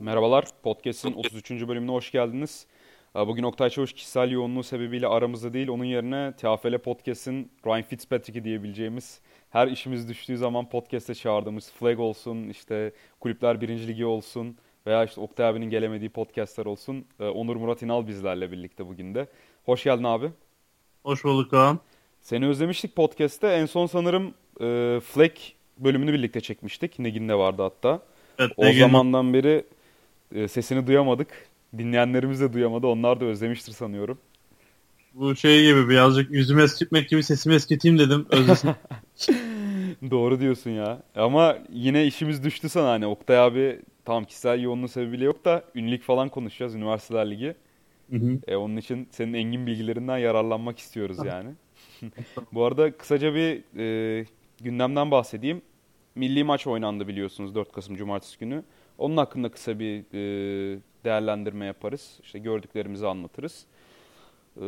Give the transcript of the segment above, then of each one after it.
Merhabalar, Podcast'in 33. bölümüne hoş geldiniz. Ee, bugün Oktay Çavuş kişisel yoğunluğu sebebiyle aramızda değil, onun yerine TFL Podcast'in Ryan Fitzpatrick'i diyebileceğimiz, her işimiz düştüğü zaman podcast'e çağırdığımız Flag olsun, işte Kulüpler Birinci Ligi olsun veya işte Oktay abinin gelemediği podcast'ler olsun. Ee, Onur Murat İnal bizlerle birlikte bugün de. Hoş geldin abi. Hoş bulduk Kaan. Seni özlemiştik podcast'te. En son sanırım e, Flag bölümünü birlikte çekmiştik. Negin de vardı hatta. Evet, O Negin- zamandan beri e, sesini duyamadık. Dinleyenlerimiz de duyamadı. Onlar da özlemiştir sanıyorum. Bu şey gibi birazcık yüzümü eskitmek gibi sesimi eskiteyim dedim. Özlesin. Doğru diyorsun ya. Ama yine işimiz düştü sana hani Oktay abi tam kişisel yoğunluğu sebebiyle yok da ünlük falan konuşacağız Üniversiteler Ligi. Hı hı. E, onun için senin engin bilgilerinden yararlanmak istiyoruz yani. Bu arada kısaca bir e, gündemden bahsedeyim. Milli maç oynandı biliyorsunuz 4 Kasım Cumartesi günü. Onun hakkında kısa bir e, değerlendirme yaparız. İşte gördüklerimizi anlatırız. E,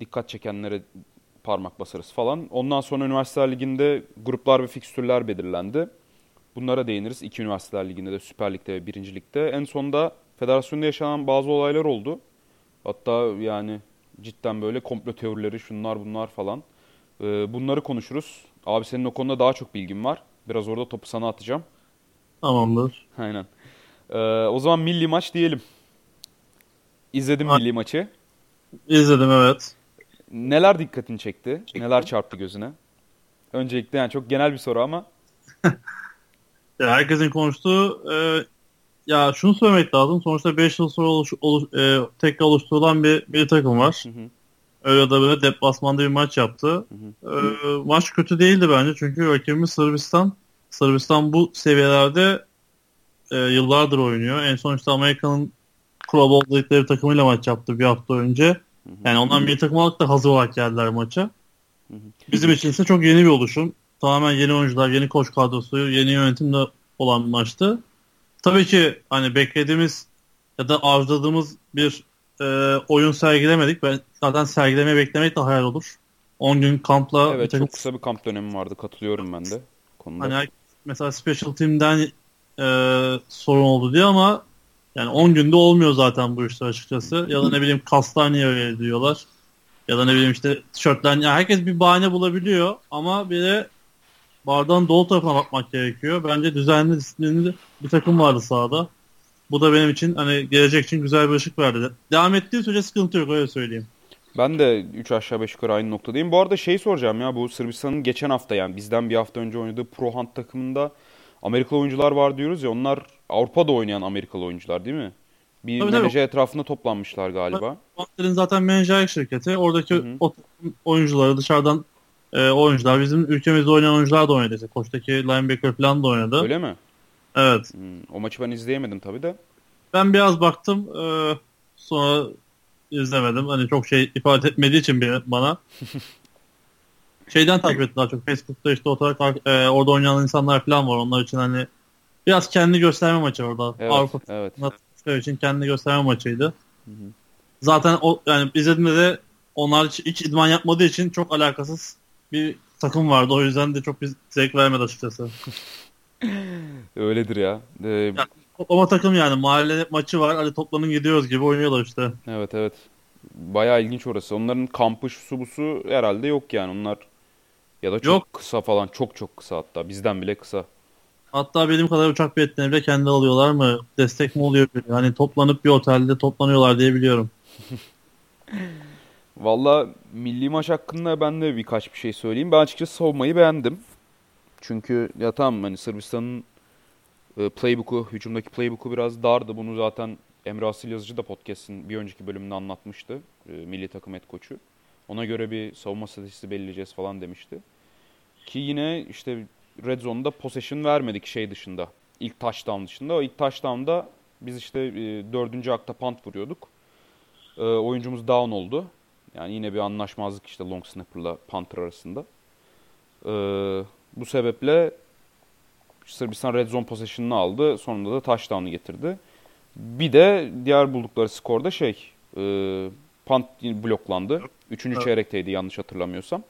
dikkat çekenlere parmak basarız falan. Ondan sonra Üniversiteler Ligi'nde gruplar ve fikstürler belirlendi. Bunlara değiniriz. İki Üniversiteler Ligi'nde de Süper Lig'de ve Birinci Lig'de. En sonunda federasyonda yaşanan bazı olaylar oldu. Hatta yani cidden böyle komplo teorileri şunlar bunlar falan. Ee, bunları konuşuruz. Abi senin o konuda daha çok bilgin var. Biraz orada topu sana atacağım. Tamamdır. Aynen. Ee, o zaman milli maç diyelim. İzledim milli maçı. İzledim evet. Neler dikkatini çekti? Neler çarptı gözüne? Öncelikle yani çok genel bir soru ama. Ya herkesin konuştuğu e, ya şunu söylemek lazım. Sonuçta 5 yıl sonra oluş, oluş, e, tekrar oluşturulan bir, bir takım var. Hı hı. Öyle de böyle deplasmanda bir maç yaptı. E, maç kötü değildi bence çünkü rakibimiz Sırbistan. Sırbistan bu seviyelerde e, yıllardır oynuyor. En son işte Amerika'nın Pro dedikleri takımıyla maç yaptı bir hafta önce. Yani ondan bir takım olarak da hazır olarak geldiler maça. Bizim için ise çok yeni bir oluşum. Tamamen yeni oyuncular, yeni koç kadrosu, yeni yönetimde olan bir maçtı. Tabii ki hani beklediğimiz ya da arzuladığımız bir e, oyun sergilemedik. Ben zaten sergilemeyi beklemek de hayal olur. 10 gün kampla Evet takım çok kısa bir kamp dönemi vardı. Katılıyorum ben de. Konuda. Hani mesela special team'den e, sorun oldu diye ama yani 10 günde olmuyor zaten bu işler açıkçası. Ya da ne bileyim kaslar niye öyle diyorlar. Ya da ne bileyim işte tişörtler. Yani herkes bir bahane bulabiliyor ama bir de bardağın dolu tarafına bakmak gerekiyor. Bence düzenli disiplinli bir takım vardı sahada. Bu da benim için hani gelecek için güzel bir ışık verdi. Devam ettiği sürece sıkıntı yok öyle söyleyeyim. Ben de 3 aşağı 5 yukarı aynı noktadayım. Bu arada şey soracağım ya bu Sırbistan'ın geçen hafta yani bizden bir hafta önce oynadığı Pro Hunt takımında Amerikalı oyuncular var diyoruz ya onlar Avrupa'da oynayan Amerikalı oyuncular değil mi? Bir Tabii, tabii. menajer etrafında toplanmışlar galiba. Panther'in zaten menajerlik şirketi. Oradaki Hı hı. o takım oyuncuları dışarıdan e, oyuncular bizim ülkemizde oynayan oyuncular da oynadı. İşte koçtaki linebacker falan da oynadı. Öyle mi? Evet. Hmm, o maçı ben izleyemedim tabii de. Ben biraz baktım e, sonra izlemedim. Hani çok şey ifade etmediği için bir- bana. Şeyden takip ettim daha çok. Facebook'ta işte oturak e, orada oynayan insanlar falan var. Onlar için hani biraz kendi gösterme maçı orada. Evet, Avrupa evet. İçin kendi gösterme maçıydı. Zaten o yani izlediğimde de onlar hiç, hiç idman yapmadığı için çok alakasız bir takım vardı. O yüzden de çok bir zevk vermedi açıkçası. Öyledir ya. Ee, Toplama takım yani mahalle maçı var. Hadi toplanın gidiyoruz gibi oynuyorlar işte. evet evet. Bayağı ilginç orası. Onların kampı şusu busu herhalde yok yani. Onlar ya da çok Yok. kısa falan. Çok çok kısa hatta. Bizden bile kısa. Hatta benim kadar uçak biletlerini bile kendi alıyorlar mı? Destek mi oluyor? Hani toplanıp bir otelde toplanıyorlar diye biliyorum. Valla milli maç hakkında ben de birkaç bir şey söyleyeyim. Ben açıkçası savunmayı beğendim. Çünkü ya tamam hani Sırbistan'ın e, playbook'u, hücumdaki playbook'u biraz dardı. Bunu zaten Emre Asil Yazıcı da podcast'in bir önceki bölümünde anlatmıştı. E, milli takım head koçu. Ona göre bir savunma statistiği belirleyeceğiz falan demişti. Ki yine işte Red Zone'da possession vermedik şey dışında. İlk touchdown dışında. O ilk touchdown'da biz işte e, dördüncü akta punt vuruyorduk. Oyuncumuz down oldu. Yani yine bir anlaşmazlık işte long snapper'la punter arasında. Bu sebeple Sırbistan red zone possession'ını aldı. Sonunda da touchdown'ı getirdi. Bir de diğer buldukları skorda şey e, punt bloklandı. Üçüncü Evet. çeyrekteydi yanlış hatırlamıyorsam.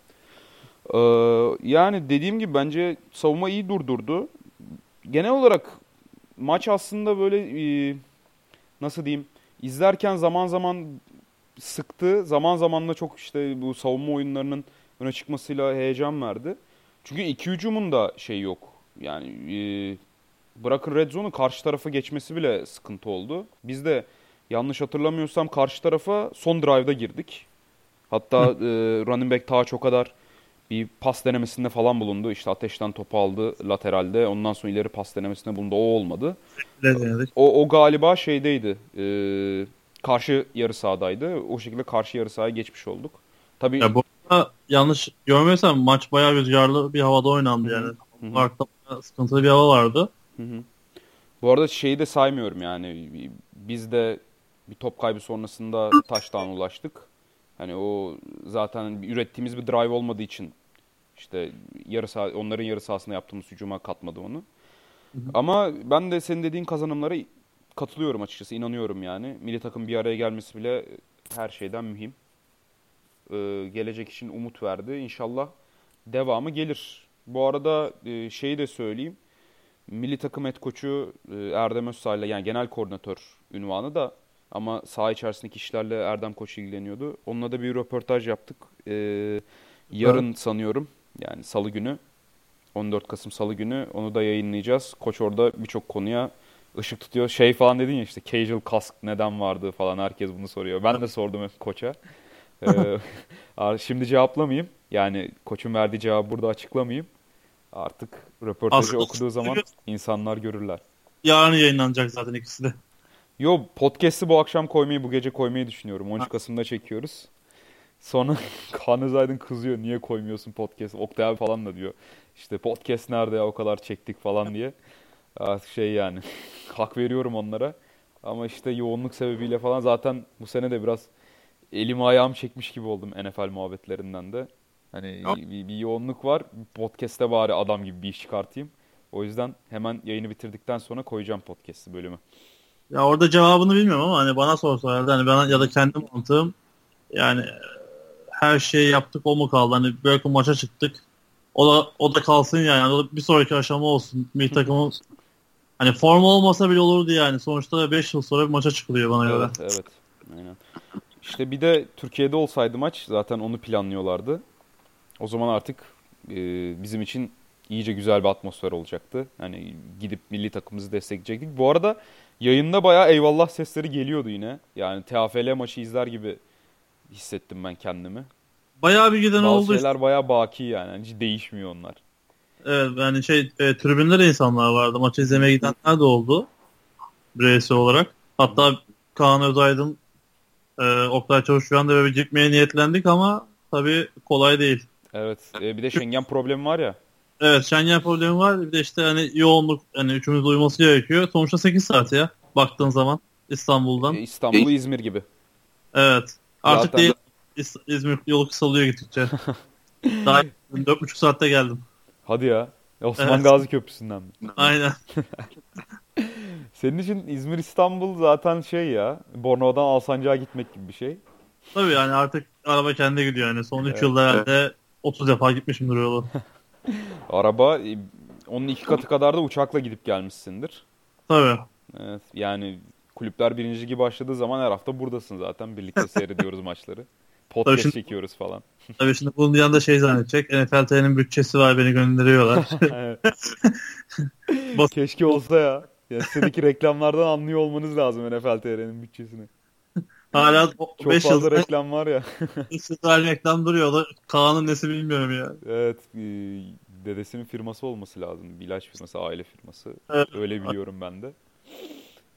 E, yani dediğim gibi bence savunma iyi durdurdu. Genel olarak maç aslında böyle e, nasıl diyeyim izlerken zaman zaman sıktı. Zaman zaman da çok işte bu savunma oyunlarının öne çıkmasıyla heyecan verdi. Çünkü iki hücumun da şey yok. Yani e, bırakın Red Zone'u karşı tarafa geçmesi bile sıkıntı oldu. Biz de yanlış hatırlamıyorsam karşı tarafa son drive'da girdik. Hatta e, running back ta çok kadar bir pas denemesinde falan bulundu. İşte ateşten topu aldı lateralde. Ondan sonra ileri pas denemesinde bulundu. O olmadı. O, o galiba şeydeydi. E, karşı yarı sahadaydı. O şekilde karşı yarı sahaya geçmiş olduk. Tabii ya bu arada yanlış görmüyorsam maç bayağı rüzgarlı bir havada oynandı yani. Parkta sıkıntılı bir hava vardı. Hı hı. Bu arada şeyi de saymıyorum yani. Biz de bir top kaybı sonrasında taştan ulaştık. Hani o zaten ürettiğimiz bir drive olmadığı için işte yarı saha, onların yarı sahasında yaptığımız hücuma katmadı onu. Hı hı. Ama ben de senin dediğin kazanımlara katılıyorum açıkçası. inanıyorum yani. Milli takım bir araya gelmesi bile her şeyden mühim. Ee, gelecek için umut verdi. İnşallah devamı gelir. Bu arada e, şeyi de söyleyeyim. Milli takım et koçu e, Erdem Özsay'la yani genel koordinatör ünvanı da ama saha içerisindeki işlerle Erdem Koç ilgileniyordu. Onunla da bir röportaj yaptık. Ee, yarın evet. sanıyorum yani salı günü 14 Kasım salı günü onu da yayınlayacağız. Koç orada birçok konuya ışık tutuyor. Şey falan dedin ya işte casual kask neden vardı falan herkes bunu soruyor. Ben de sordum koça. Ee, şimdi cevaplamayayım. Yani koçun verdiği cevabı burada açıklamayayım. Artık röportajı Aslında okuduğu zaman insanlar görürler. Yarın yayınlanacak zaten ikisi de. Yo podcast'i bu akşam koymayı, bu gece koymayı düşünüyorum. 13 Kasım'da çekiyoruz. Sonra Kaan Özaydın kızıyor. Niye koymuyorsun podcast? Oktay abi falan da diyor. İşte podcast nerede ya o kadar çektik falan diye. Şey yani hak veriyorum onlara. Ama işte yoğunluk sebebiyle falan zaten bu sene de biraz elim ayağım çekmiş gibi oldum NFL muhabbetlerinden de. Hani bir, bir yoğunluk var. Podcast'te bari adam gibi bir iş çıkartayım. O yüzden hemen yayını bitirdikten sonra koyacağım podcast'i bölümü. Ya orada cevabını bilmiyorum ama hani bana sorsalardı hani bana ya da kendi mantığım yani her şeyi yaptık o mu kaldı? Hani belki maça çıktık. O da o da kalsın yani. O da bir sonraki aşama olsun. Bir takımın hani forma olmasa bile olurdu yani. Sonuçta 5 yıl sonra bir maça çıkılıyor bana evet, göre. Evet. Aynen. İşte bir de Türkiye'de olsaydı maç zaten onu planlıyorlardı. O zaman artık e, bizim için iyice güzel bir atmosfer olacaktı. Hani gidip milli takımımızı destekleyecektik. Bu arada yayında bayağı eyvallah sesleri geliyordu yine. Yani TFL maçı izler gibi hissettim ben kendimi. Bayağı bir giden Bazı oldu. Bazı şeyler bayağı baki yani. yani. Hiç değişmiyor onlar. Evet yani şey e, tribünde de insanlar vardı. Maçı izlemeye gidenler de oldu. Bireysel olarak. Hatta Kaan Özaydın e, Oktay Çavuşuyan da böyle gitmeye niyetlendik ama tabii kolay değil. Evet. E, bir de Schengen problemi var ya. Evet Schengen problemi var. Bir de işte hani yoğunluk hani üçümüz uyuması gerekiyor. Sonuçta 8 saat ya baktığın zaman İstanbul'dan. E, İstanbul, İzmir gibi. Evet. Artık Zaten değil. İz, İzmir yolu kısalıyor gittikçe. Daha 4,5 saatte geldim. Hadi ya. Osman evet. Gazi Köprüsü'nden mi? Aynen. Senin için İzmir İstanbul zaten şey ya. Bornova'dan Alsancak'a gitmek gibi bir şey. Tabii yani artık araba kendi gidiyor yani. Son 3 evet. yılda herhalde 30 defa gitmişimdir yolu. araba e, onun iki katı kadar da uçakla gidip gelmişsindir. Tabii. Evet, yani kulüpler birinci gibi başladığı zaman her hafta buradasın zaten. Birlikte seyrediyoruz maçları. Podcast şimdi, çekiyoruz falan. Tabii şimdi bunun yanında şey zannedecek. NFL TV'nin bütçesi var beni gönderiyorlar. Keşke olsa ya. Ya sizdeki reklamlardan anlıyor olmanız lazım NFL TV'nin bütçesini. Hala Çok fazla yıldır, reklam var ya. İstiklal reklam duruyor. Kaan'ın nesi bilmiyorum ya. Evet. E, dedesinin firması olması lazım. Bir ilaç firması, aile firması. Evet. Öyle biliyorum ben de.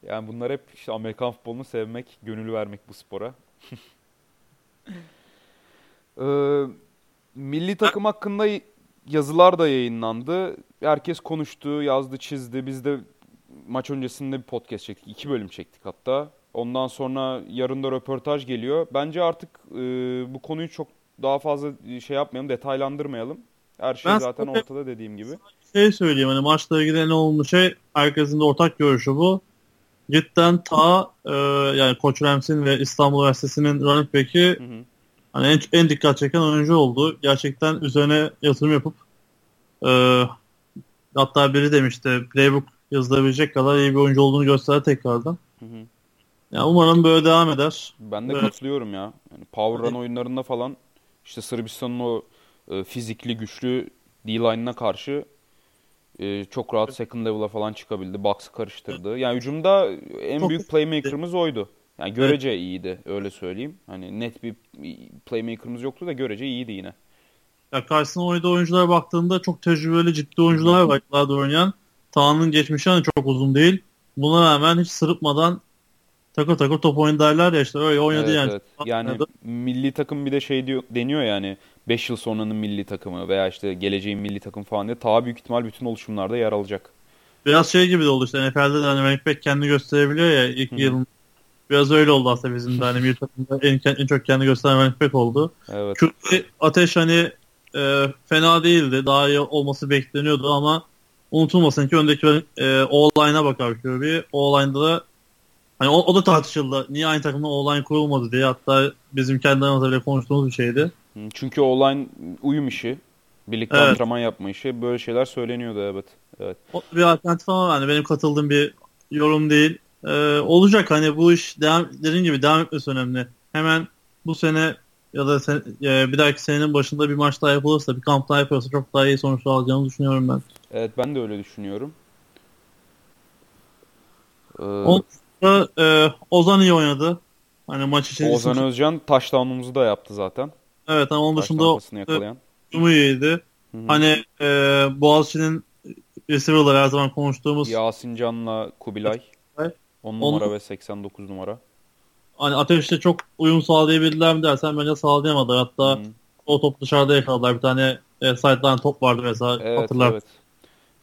Yani bunlar hep işte Amerikan futbolunu sevmek, gönül vermek bu spora. ee, milli takım hakkında yazılar da yayınlandı. Herkes konuştu, yazdı, çizdi. Biz de maç öncesinde bir podcast çektik. iki bölüm çektik hatta. Ondan sonra yarın da röportaj geliyor. Bence artık e, bu konuyu çok daha fazla şey yapmayalım, detaylandırmayalım. Her şey ben zaten ortada dediğim gibi. Şey söyleyeyim hani maçla ilgili ne olmuş şey herkesin de ortak görüşü bu cidden ta e, yani Koç Rams'in ve İstanbul Üniversitesi'nin running back'i hani en, en dikkat çeken oyuncu oldu. Gerçekten üzerine yatırım yapıp e, hatta biri demişti playbook yazılabilecek kadar iyi bir oyuncu olduğunu gösterdi tekrardan. Hı hı. Ya umarım böyle devam eder. Ben de Evet. katılıyorum ya. Yani Power Run Evet. oyunlarında falan işte Sırbistan'ın o e, fizikli güçlü D-line'ına karşı e, çok rahat second level'a falan çıkabildi. Box'ı karıştırdı. Yani hücumda en Çok- büyük playmaker'ımız oydu. Yani görece iyiydi öyle söyleyeyim. Hani net bir playmaker'ımız yoktu da görece iyiydi yine. Ya karşısına oynadığı oyunculara baktığında çok tecrübeli ciddi oyuncular var yıllardır oynayan. Tağ'ın geçmişi hani çok uzun değil. Buna rağmen hiç sırıtmadan takır takır top derler ya işte öyle oynadı Evet, yani. evet. Yani Oynadı. milli takım bir de şey diyor, deniyor yani 5 yıl sonranın milli takımı veya işte geleceğin milli takım falan diye ta büyük ihtimal bütün oluşumlarda yer alacak. Biraz şey gibi de oldu işte NFL'de de hani running back kendini gösterebiliyor ya ilk Hı. yılın. Biraz öyle oldu aslında bizim de hani bir takımda en, en çok kendi gösteren running back oldu. Evet. Çünkü Ateş hani e, fena değildi. Daha iyi olması bekleniyordu ama unutulmasın ki öndeki e, O-line'a bakar Kirby. O-line'da da hani o, o da tartışıldı. Niye aynı takımda O-line kurulmadı diye. Hatta bizim kendi aramızda bile konuştuğumuz bir şeydi. Çünkü online uyum işi, birlikte Evet. antrenman yapma işi böyle şeyler söyleniyordu evet. Evet. O bir alternatif ama hani benim katıldığım bir yorum değil. E, olacak hani bu iş devam, dediğim gibi devam etmesi önemli. Hemen bu sene ya da sen, e, bir dahaki senenin başında bir maç daha yapılırsa, bir kamp daha yapılırsa çok daha iyi sonuçlar alacağını düşünüyorum ben. Evet ben de öyle düşünüyorum. Ee, On- E, Ozan iyi oynadı. Hani maç için Ozan Özcan touchdown'umuzu da yaptı zaten. Evet ama onun dışında yakalayan. ucumu iyiydi. Hı hı. Hani e, Boğaziçi'nin receiver'ları her zaman konuştuğumuz Yasin Can'la Kubilay. Evet. 10 Onu- numara ve 89 numara. hani ateşte çok uyum sağlayabildiler mi dersen bence sağlayamadılar. Hatta Hı. o top dışarıda yakaladılar. Bir tane e, sideline top vardı mesela Evet, hatırlar. evet.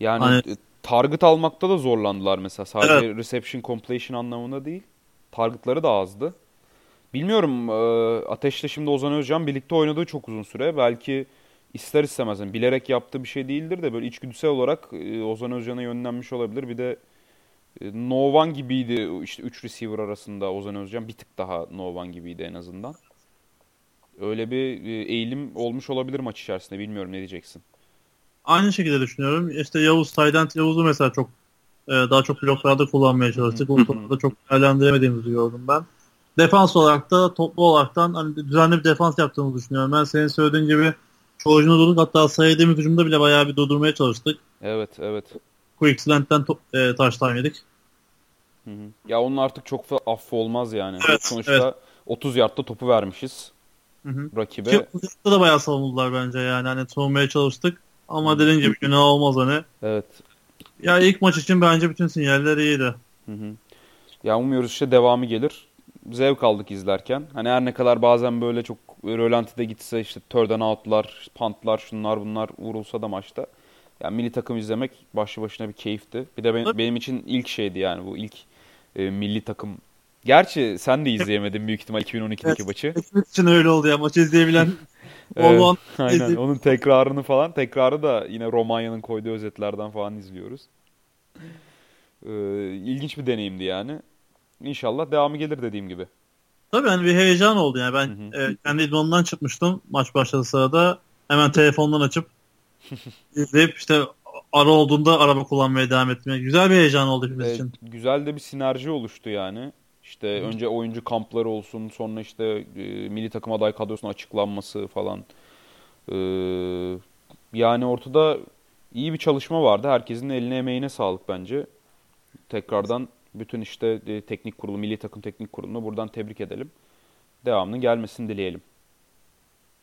Yani Hani- e, target almakta da zorlandılar mesela. Sadece reception completion anlamında değil. Targetları da azdı. Bilmiyorum e, Ateş'le şimdi Ozan Özcan birlikte oynadığı çok uzun süre. Belki ister istemez yani bilerek yaptığı bir şey değildir de böyle içgüdüsel olarak e, Ozan Özcan'a yönlenmiş olabilir. Bir de e, No One gibiydi işte 3 receiver arasında Ozan Özcan bir tık daha No One gibiydi en azından. Öyle bir e, eğilim olmuş olabilir maç içerisinde. Bilmiyorum ne diyeceksin. Aynı şekilde düşünüyorum. İşte Yavuz, Taydent Yavuz'u mesela çok e, daha çok bloklarda kullanmaya çalıştık. O toplarda çok değerlendiremediğimizi gördüm ben. Defans olarak da toplu olaraktan hani düzenli bir defans yaptığımızı düşünüyorum. Ben senin söylediğin gibi çoğu durduk. Hatta sayıdığımız hücumda bile bayağı bir durdurmaya çalıştık. Evet, evet. Quicksilent'ten top, e, taştan yedik. Hı hı. Ya onun artık çok fa- affı olmaz yani. Evet, Sonuçta evet. 30 yardta topu vermişiz Hı hı. rakibe. Ki da bayağı savundular bence yani. Hani savunmaya çalıştık. Ama dediğin gibi günah olmaz hani. Evet. Ya ilk maç için bence bütün sinyaller iyiydi. Hı hı. Ya umuyoruz işte devamı gelir. Zevk aldık izlerken. Hani her ne kadar bazen böyle çok rölantide gitse işte third and out'lar, punt'lar, şunlar bunlar vurulsa da maçta. Ya milli takım izlemek başlı başına bir keyifti. Bir de ben- benim için ilk şeydi yani bu ilk e, milli takım. Gerçi sen de izleyemedin büyük ihtimal 2012'deki Evet. maçı. Hepimiz için öyle oldu ya. Maçı izleyebilen Evet, olan aynen. Onun tekrarını falan, tekrarı da yine Romanya'nın koyduğu özetlerden falan izliyoruz. Ee, ilginç bir deneyimdi yani. İnşallah devamı gelir dediğim gibi. Tabii hani bir heyecan oldu yani. Ben Hı e, kendi idmanından çıkmıştım maç başladığı sırada. Hemen telefondan açıp izleyip işte ara olduğunda araba kullanmaya devam ettim. Yani güzel bir heyecan oldu hepimiz Ee, için. güzel de bir sinerji oluştu yani. İşte önce oyuncu kampları olsun, sonra işte e, milli takım aday kadrosunun açıklanması falan. Ee, yani ortada iyi bir çalışma vardı. Herkesin eline emeğine sağlık bence. Tekrardan bütün işte e, teknik kurulu, milli takım teknik kurulunu buradan tebrik edelim. Devamının gelmesini dileyelim.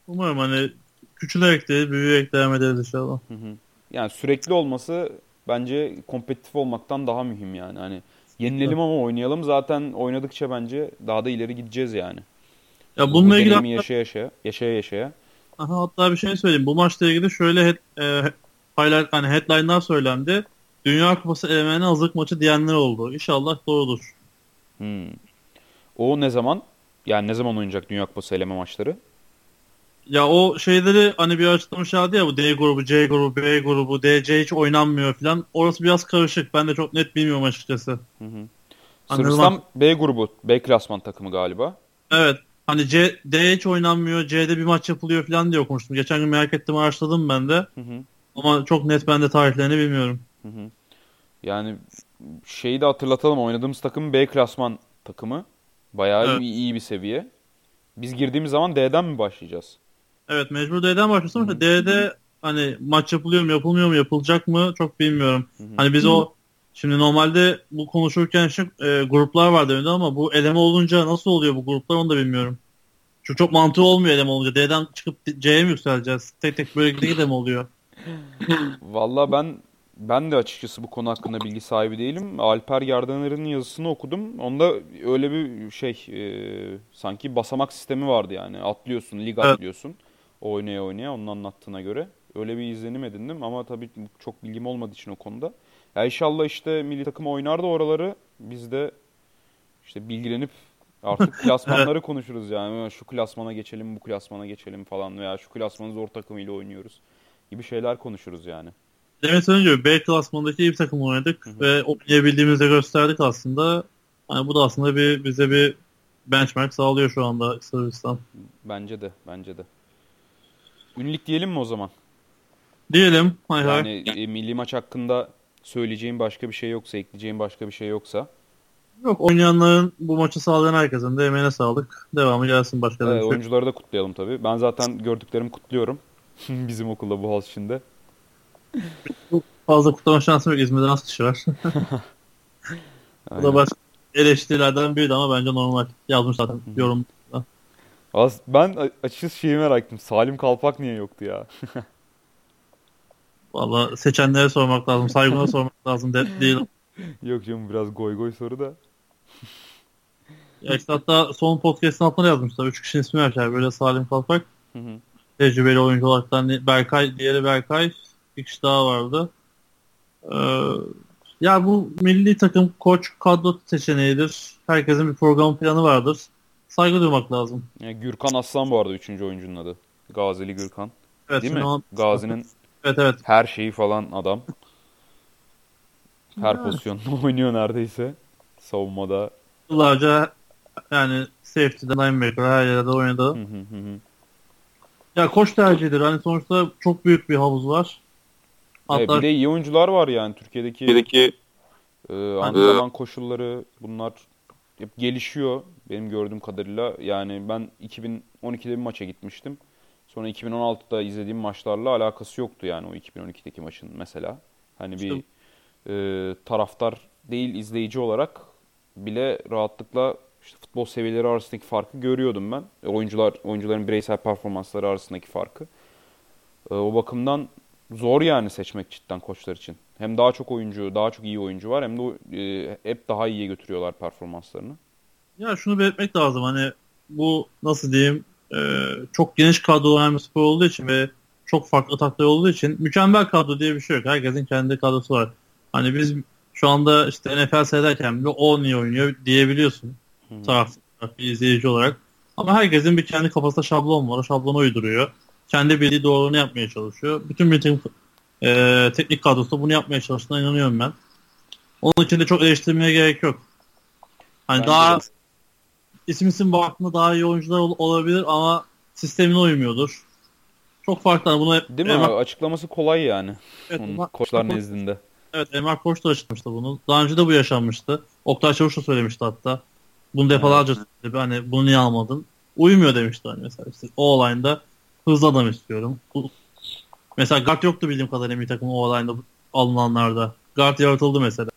Umarım hani küçülerek değil büyüyerek devam ederiz inşallah. Hı hı. Yani sürekli olması bence kompetitif olmaktan daha mühim yani. Hani yenilelim ama oynayalım. Zaten oynadıkça bence daha da ileri gideceğiz yani. Ya Bu bununla ilgili hatta, yaşaya yaşaya, yaşaya yaşaya. aha, hatta bir şey söyleyeyim. Bu maçla ilgili şöyle head, e, highlight, hani headline'lar söylendi. Dünya Kupası elemelerine hazırlık maçı diyenler oldu. İnşallah doğrudur. Hmm. O ne zaman? Yani ne zaman oynayacak Dünya Kupası eleme maçları? Ya o şeyleri hani bir açıklamışlardı ya bu D grubu, C grubu, B grubu, D, C hiç oynanmıyor falan. Orası biraz karışık. Ben de çok net bilmiyorum açıkçası. Hı hı. Sırbistan B grubu, B klasman takımı galiba. Evet. Hani C, D hiç oynanmıyor, C'de bir maç yapılıyor falan diye okumuştum. Geçen gün merak ettim araştırdım ben de. Hı hı. Ama çok net ben de tarihlerini bilmiyorum. Hı hı. Yani şeyi de hatırlatalım. Oynadığımız takım B klasman takımı. Bayağı Evet. iyi, iyi bir seviye. Biz girdiğimiz zaman D'den mi başlayacağız? Evet mecbur D'den başlasın ama D'de hani maç yapılıyor mu yapılmıyor mu yapılacak mı çok bilmiyorum. Hani biz o şimdi normalde bu konuşurken şu e, gruplar vardı önde ama bu eleme olunca nasıl oluyor bu gruplar onu da bilmiyorum. Çünkü çok mantığı olmuyor eleme olunca. D'den çıkıp C'ye mi yükseleceğiz? Tek tek böyle gide gide mi oluyor? Valla ben ben de açıkçası bu konu hakkında bilgi sahibi değilim. Alper Yardaner'in yazısını okudum. Onda öyle bir şey e, sanki basamak sistemi vardı yani. Atlıyorsun, lig Evet. Oynaya oynaya onun anlattığına göre. Öyle bir izlenim edindim ama tabii çok bilgim olmadığı için o konuda. Ya inşallah işte milli takım oynar da oraları biz de işte bilgilenip artık klasmanları konuşuruz yani. Şu klasmana geçelim, bu klasmana geçelim falan veya şu klasmanın zor takımıyla oynuyoruz gibi şeyler konuşuruz yani. Demet önce B klasmanındaki iyi bir takım oynadık ve oynayabildiğimizi gösterdik aslında. Hani bu da aslında bir bize bir benchmark sağlıyor şu anda Sırbistan. Bence de, bence de. Ünlük diyelim mi o zaman? Diyelim. Hay hay. Yani e, milli maç hakkında söyleyeceğim başka bir şey yoksa, ekleyeceğim başka bir şey yoksa. Yok oynayanların bu maçı sağlayan herkesin de emeğine sağlık. Devamı gelsin başka bir Evet, şey. oyuncuları da kutlayalım tabii. Ben zaten gördüklerimi kutluyorum. Bizim okulda Boğaziçi'nde. Fazla kutlama şansım yok. İzmir'de az kişi var. Bu da başka eleştirilerden biriydi ama bence normal. Yazmış zaten yorum. Az- Ben açıkçası şeyi merak ettim. Salim Kalpak niye yoktu ya? Valla seçenlere sormak lazım. Saygına sormak lazım de, değil. Yok canım biraz goy goy soru da. Ya işte hatta son podcast'ın altına yazmışlar. Üç kişinin ismi vermişler. Böyle Salim Kalpak. Hı hı. Tecrübeli oyuncu olarak hani Berkay, diğeri Berkay. Bir kişi daha vardı. Ee, ya bu milli takım koç kadro seçeneğidir. Herkesin bir program planı vardır. Saygı duymak lazım. Yani Gürkan Aslan bu arada üçüncü oyuncunun adı. Gazili Gürkan. Evet, Değil mi? o- Gazi'nin Evet evet. her şeyi falan adam. Her Yani. pozisyonda oynuyor neredeyse. Savunmada. Yıllarca yani safety'de linebacker her yerde oynadı. Hı hı hı hı. Ya koç tercihidir. Hani sonuçta çok büyük bir havuz var. Evet, Hatta bir de iyi oyuncular var yani Türkiye'deki Türkiye'deki e, antrenman koşulları bunlar hep gelişiyor benim gördüğüm kadarıyla. Yani ben 2012'de bir maça gitmiştim. Sonra 2016'da izlediğim maçlarla alakası yoktu yani o 2012'deki maçın mesela. Hani bir e, taraftar değil izleyici olarak bile rahatlıkla işte futbol seviyeleri arasındaki farkı görüyordum ben. E, oyuncular oyuncuların bireysel performansları arasındaki farkı. E, o bakımdan zor yani seçmek cidden koçlar için. Hem daha çok oyuncu, daha çok iyi oyuncu var hem de e, hep daha iyiye götürüyorlar performanslarını. ya şunu belirtmek lazım. Hani bu nasıl diyeyim e, çok geniş kadro olan bir spor olduğu için ve çok farklı taklar olduğu için mükemmel kadro diye bir şey yok. Herkesin kendi kadrosu var. Hani biz şu anda işte NFL seyrederken bile o niye oynuyor diyebiliyorsun. Hı. taraf bir izleyici olarak. Ama herkesin bir kendi kafasında şablon var. O şablonu uyduruyor. Kendi bildiği doğruluğunu yapmaya çalışıyor. Bütün bir takım e, teknik kadrosu da bunu yapmaya çalıştığına inanıyorum ben. Onun için de çok eleştirmeye gerek yok. Hani Bence daha de. isim isim baktığında daha iyi oyuncular ol- olabilir ama sistemine uymuyordur. Çok farklı. Hani Bunu Değil mi? Emrah- Açıklaması kolay yani. Evet, Onun Emrah- koçlar nezdinde. Evet Emrah Koç da açıklamıştı bunu. Daha önce de bu yaşanmıştı. Oktay Çavuş da söylemişti hatta. Bunu defalarca söyledi. Hani bunu niye almadın? Uymuyor demişti hani mesela. İşte o olayında hızlı adam istiyorum. Mesela guard yoktu bildiğim kadarıyla bir takım o olayında alınanlarda. Guard yaratıldı mesela.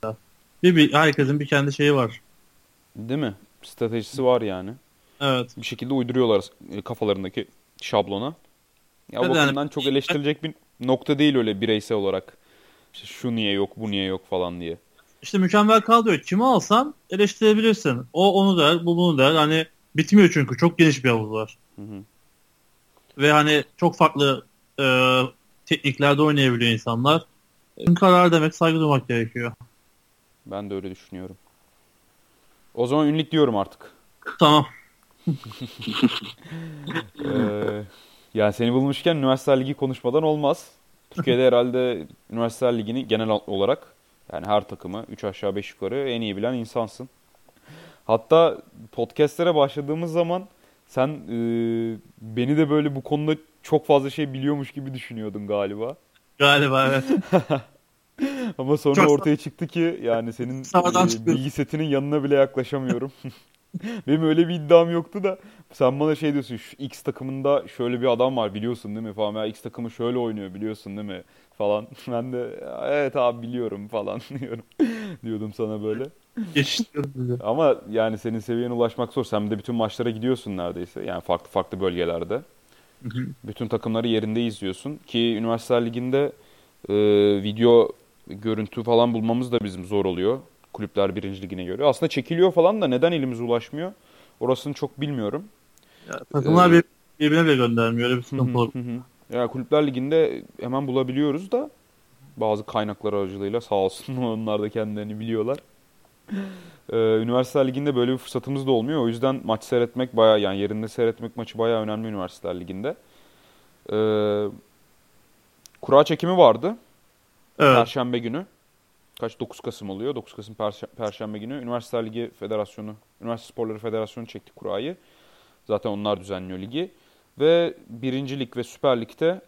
Bir, bir herkesin bir kendi şeyi var. Değil mi? Stratejisi var yani. Evet. Bir şekilde uyduruyorlar e, kafalarındaki şablona. Ya Evet, yani- bakımdan çok eleştirilecek bir nokta değil öyle bireysel olarak. İşte şu niye yok, bu niye yok falan diye. İşte mükemmel kadro yok. Kimi alsan eleştirebilirsin. O onu der, bu bunu der. Hani bitmiyor çünkü. Çok geniş bir havuz var. Hı hı. Ve hani çok farklı e, tekniklerde oynayabiliyor insanlar. Karar demek saygı duymak gerekiyor. Ben de öyle düşünüyorum. O zaman ünlük diyorum artık. Tamam. Ee, yani seni bulmuşken Üniversiteler Ligi konuşmadan olmaz. Türkiye'de herhalde Üniversiteler Ligi'ni genel olarak yani her takımı 3 aşağı 5 yukarı en iyi bilen insansın. Hatta podcastlere başladığımız zaman sen e, beni de böyle bu konuda çok fazla şey biliyormuş gibi düşünüyordun galiba. Galiba evet. Ama sonra Çok- ortaya çıktı ki yani senin e, bilgi setinin yanına bile yaklaşamıyorum. Benim öyle bir iddiam yoktu da sen bana şey diyorsun şu X takımında şöyle bir adam var biliyorsun değil mi falan ya X takımı şöyle oynuyor biliyorsun değil mi falan. Ben de evet abi biliyorum falan diyorum. Diyordum sana böyle. Ama yani senin seviyene ulaşmak zor. Sen de bütün maçlara gidiyorsun neredeyse. Yani farklı farklı bölgelerde. Bütün takımları yerinde izliyorsun. Ki Üniversiteler Ligi'nde e, video görüntü falan bulmamız da bizim zor oluyor. Kulüpler birinci ligine göre. Aslında çekiliyor falan da neden elimize ulaşmıyor? Orasını çok bilmiyorum. Ya, takımlar Ee, bir- birbirine bile göndermiyor. Öyle bir sıkıntı olur. Ya Kulüpler Ligi'nde hemen bulabiliyoruz da bazı kaynaklar aracılığıyla sağ olsun onlar da kendilerini biliyorlar. Ee, Üniversiteler Ligi'nde böyle bir fırsatımız da olmuyor. O yüzden maç seyretmek bayağı yani yerinde seyretmek maçı bayağı önemli Üniversiteler Ligi'nde. Ee, kura çekimi vardı. Evet. Perşembe günü. Kaç? 9 Kasım oluyor. 9 Kasım Perş- Perşembe günü. Üniversiteler Ligi Federasyonu, Üniversite Sporları Federasyonu çekti kurayı. Zaten onlar düzenliyor ligi. Ve birinci lig ve Süper Lig'de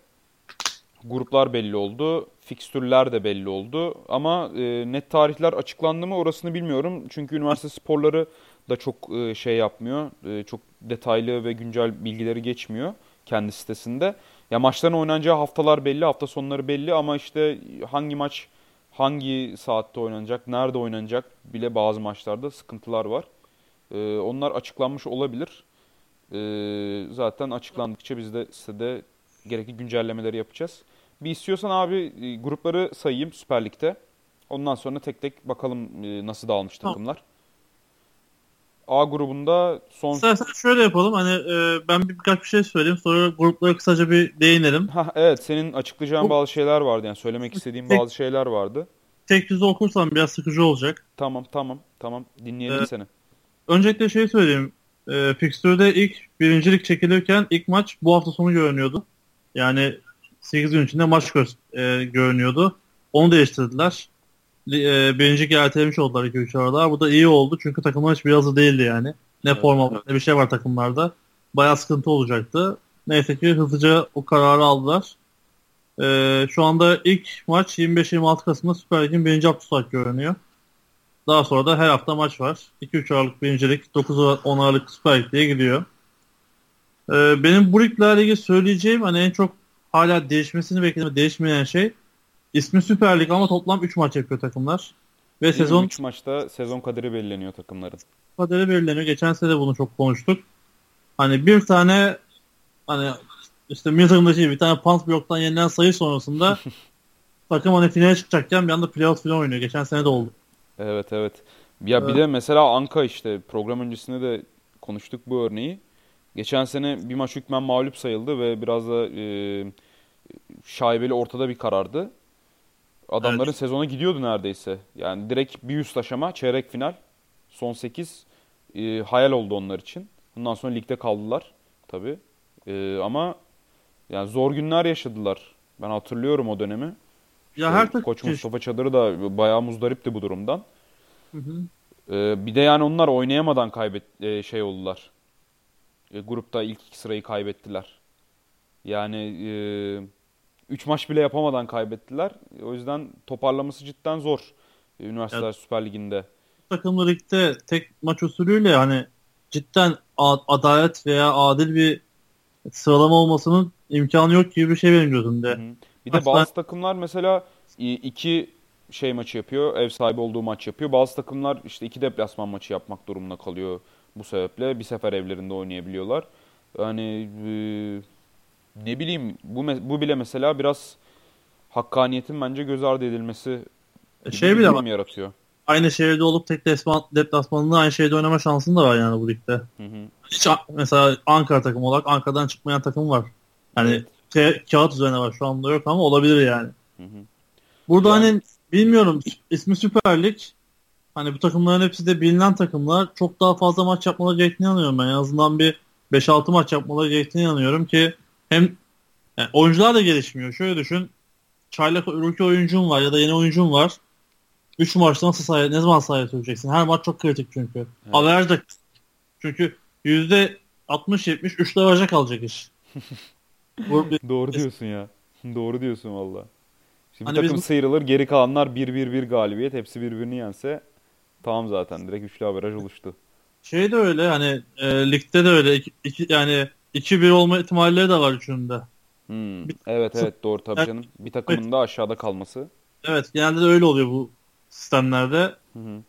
gruplar belli oldu. Fikstürler de belli oldu. Ama e, net tarihler açıklandı mı orasını bilmiyorum. Çünkü üniversite sporları da çok e, şey yapmıyor. E, çok detaylı ve güncel bilgileri geçmiyor kendi sitesinde. Ya maçların oynanacağı haftalar belli, hafta sonları belli ama işte hangi maç hangi saatte oynanacak, nerede oynanacak bile bazı maçlarda sıkıntılar var. E, onlar açıklanmış olabilir. E, zaten açıklandıkça biz de sitede gerekli güncellemeleri yapacağız. Bir istiyorsan abi e, grupları sayayım Süper Lig'de. Ondan sonra tek tek bakalım e, nasıl dağılmış takımlar. A grubunda son... İstersen şöyle yapalım. Hani e, ben bir, birkaç bir şey söyleyeyim. Sonra gruplara kısaca bir değinelim. Ha, evet senin açıklayacağın Bu- bazı şeyler vardı yani söylemek istediğin Tek- bazı şeyler vardı. Tek düze okursam biraz sıkıcı olacak. Tamam tamam tamam dinleyelim Ee, seni. Öncelikle şey söyleyeyim. E, Fixture'de ilk birincilik çekilirken ilk maç bu hafta sonu görünüyordu. Yani 8 gün içinde maç gö- e, görünüyordu. Onu değiştirdiler. E, birincilik ertelemiş oldular 2-3 arada. Bu da iyi oldu çünkü takımlar hiçbir hazır değildi yani. Ne Evet, forma var ne bir şey var takımlarda. Bayağı sıkıntı olacaktı. Neyse ki hızlıca o kararı aldılar. E, şu anda ilk maç 25-26 Kasım'da Süper Lig'in birinci haftası olarak görünüyor. Daha sonra da her hafta maç var. 2-3 Aralık birincilik, 9-10 Aralık Süper Lig diye gidiyor. Ee, benim bu ligle ilgili söyleyeceğim hani en çok hala değişmesini beklediğim değişmeyen şey ismi Süper Lig ama toplam 3 maç yapıyor takımlar. Ve sezon 3 maçta sezon kaderi belirleniyor takımların. kaderi belirleniyor. Geçen sene de bunu çok konuştuk. Hani bir tane hani işte Milton'daki bir tane punt bloktan yenilen sayı sonrasında takım hani finale çıkacakken bir anda playoff falan oynuyor. Geçen sene de oldu. Evet evet. Ya bir Evet. de mesela Anka işte program öncesinde de konuştuk bu örneği. Geçen sene bir maç hükmen mağlup sayıldı ve biraz da e, şaibeli ortada bir karardı. Adamların Evet. sezona gidiyordu neredeyse. Yani direkt bir üst aşama çeyrek final son 8 e, hayal oldu onlar için. Bundan sonra ligde kaldılar tabii. E, ama yani zor günler yaşadılar. Ben hatırlıyorum o dönemi. Ya İşte her takım Koç Mustafa Çadır da bayağı muzdaripti bu durumdan. Hı hı. Ee, bir de yani onlar oynayamadan kaybet e, şey oldular. E, grupta ilk iki sırayı kaybettiler. Yani 3 maç bile yapamadan kaybettiler. O yüzden toparlaması cidden zor. e, Üniversiteler Ya- Süper Ligi'nde. takımlı ligde tek maç usulüyle hani cidden adalet veya adil bir sıralama olmasının imkanı yok gibi bir şey benim gözümde. Hı. Bir de bazı takımlar mesela iki şey maçı yapıyor, ev sahibi olduğu maç yapıyor. Bazı takımlar işte iki deplasman maçı yapmak durumunda kalıyor bu sebeple. Bir sefer evlerinde oynayabiliyorlar. Yani e, ne bileyim bu bu bile mesela biraz hakkaniyetin bence göz ardı edilmesi gibi Şey bir bile yaratıyor. Aynı şehirde olup tek deplasman, deplasmanında aynı şehirde oynama şansın da var yani bu ligde. Hı hı. Hiç mesela Ankara takımı olarak Ankara'dan çıkmayan takım var. Hani Evet. ka- kağıt üzerine var şu anda yok ama olabilir yani. Hı hı. Burada Yani- hani bilmiyorum ismi Süper Lig. Hani bu takımların hepsi de bilinen takımlar. Çok daha fazla maç yapmaları gerektiğini inanıyorum ben. En azından bir 5-6 maç yapmaları gerektiğini inanıyorum ki hem yani oyuncular da gelişmiyor. Şöyle düşün. Çaylak rookie oyuncun var ya da yeni oyuncun var. 3 maçta nasıl sahaya, ne zaman sahaya süreceksin? Her maç çok kritik çünkü. Evet. Averaj da çünkü %60-70 üçlü averaja kalacak iş. Doğru diyorsun ya. Doğru diyorsun valla. Bir Hani takım biz- sıyrılır, geri kalanlar 1-1-1 galibiyet. Hepsi birbirini yense tamam zaten. Direkt üçlü averaj oluştu. Şey de öyle hani e, ligde de öyle iki, iki- yani 2-1 olma ihtimalleri de var üçünde. Hmm. Bir- Evet evet doğru tabii canım. Bir takımın da aşağıda kalması. Evet genelde de öyle oluyor bu sistemlerde. Hı hı.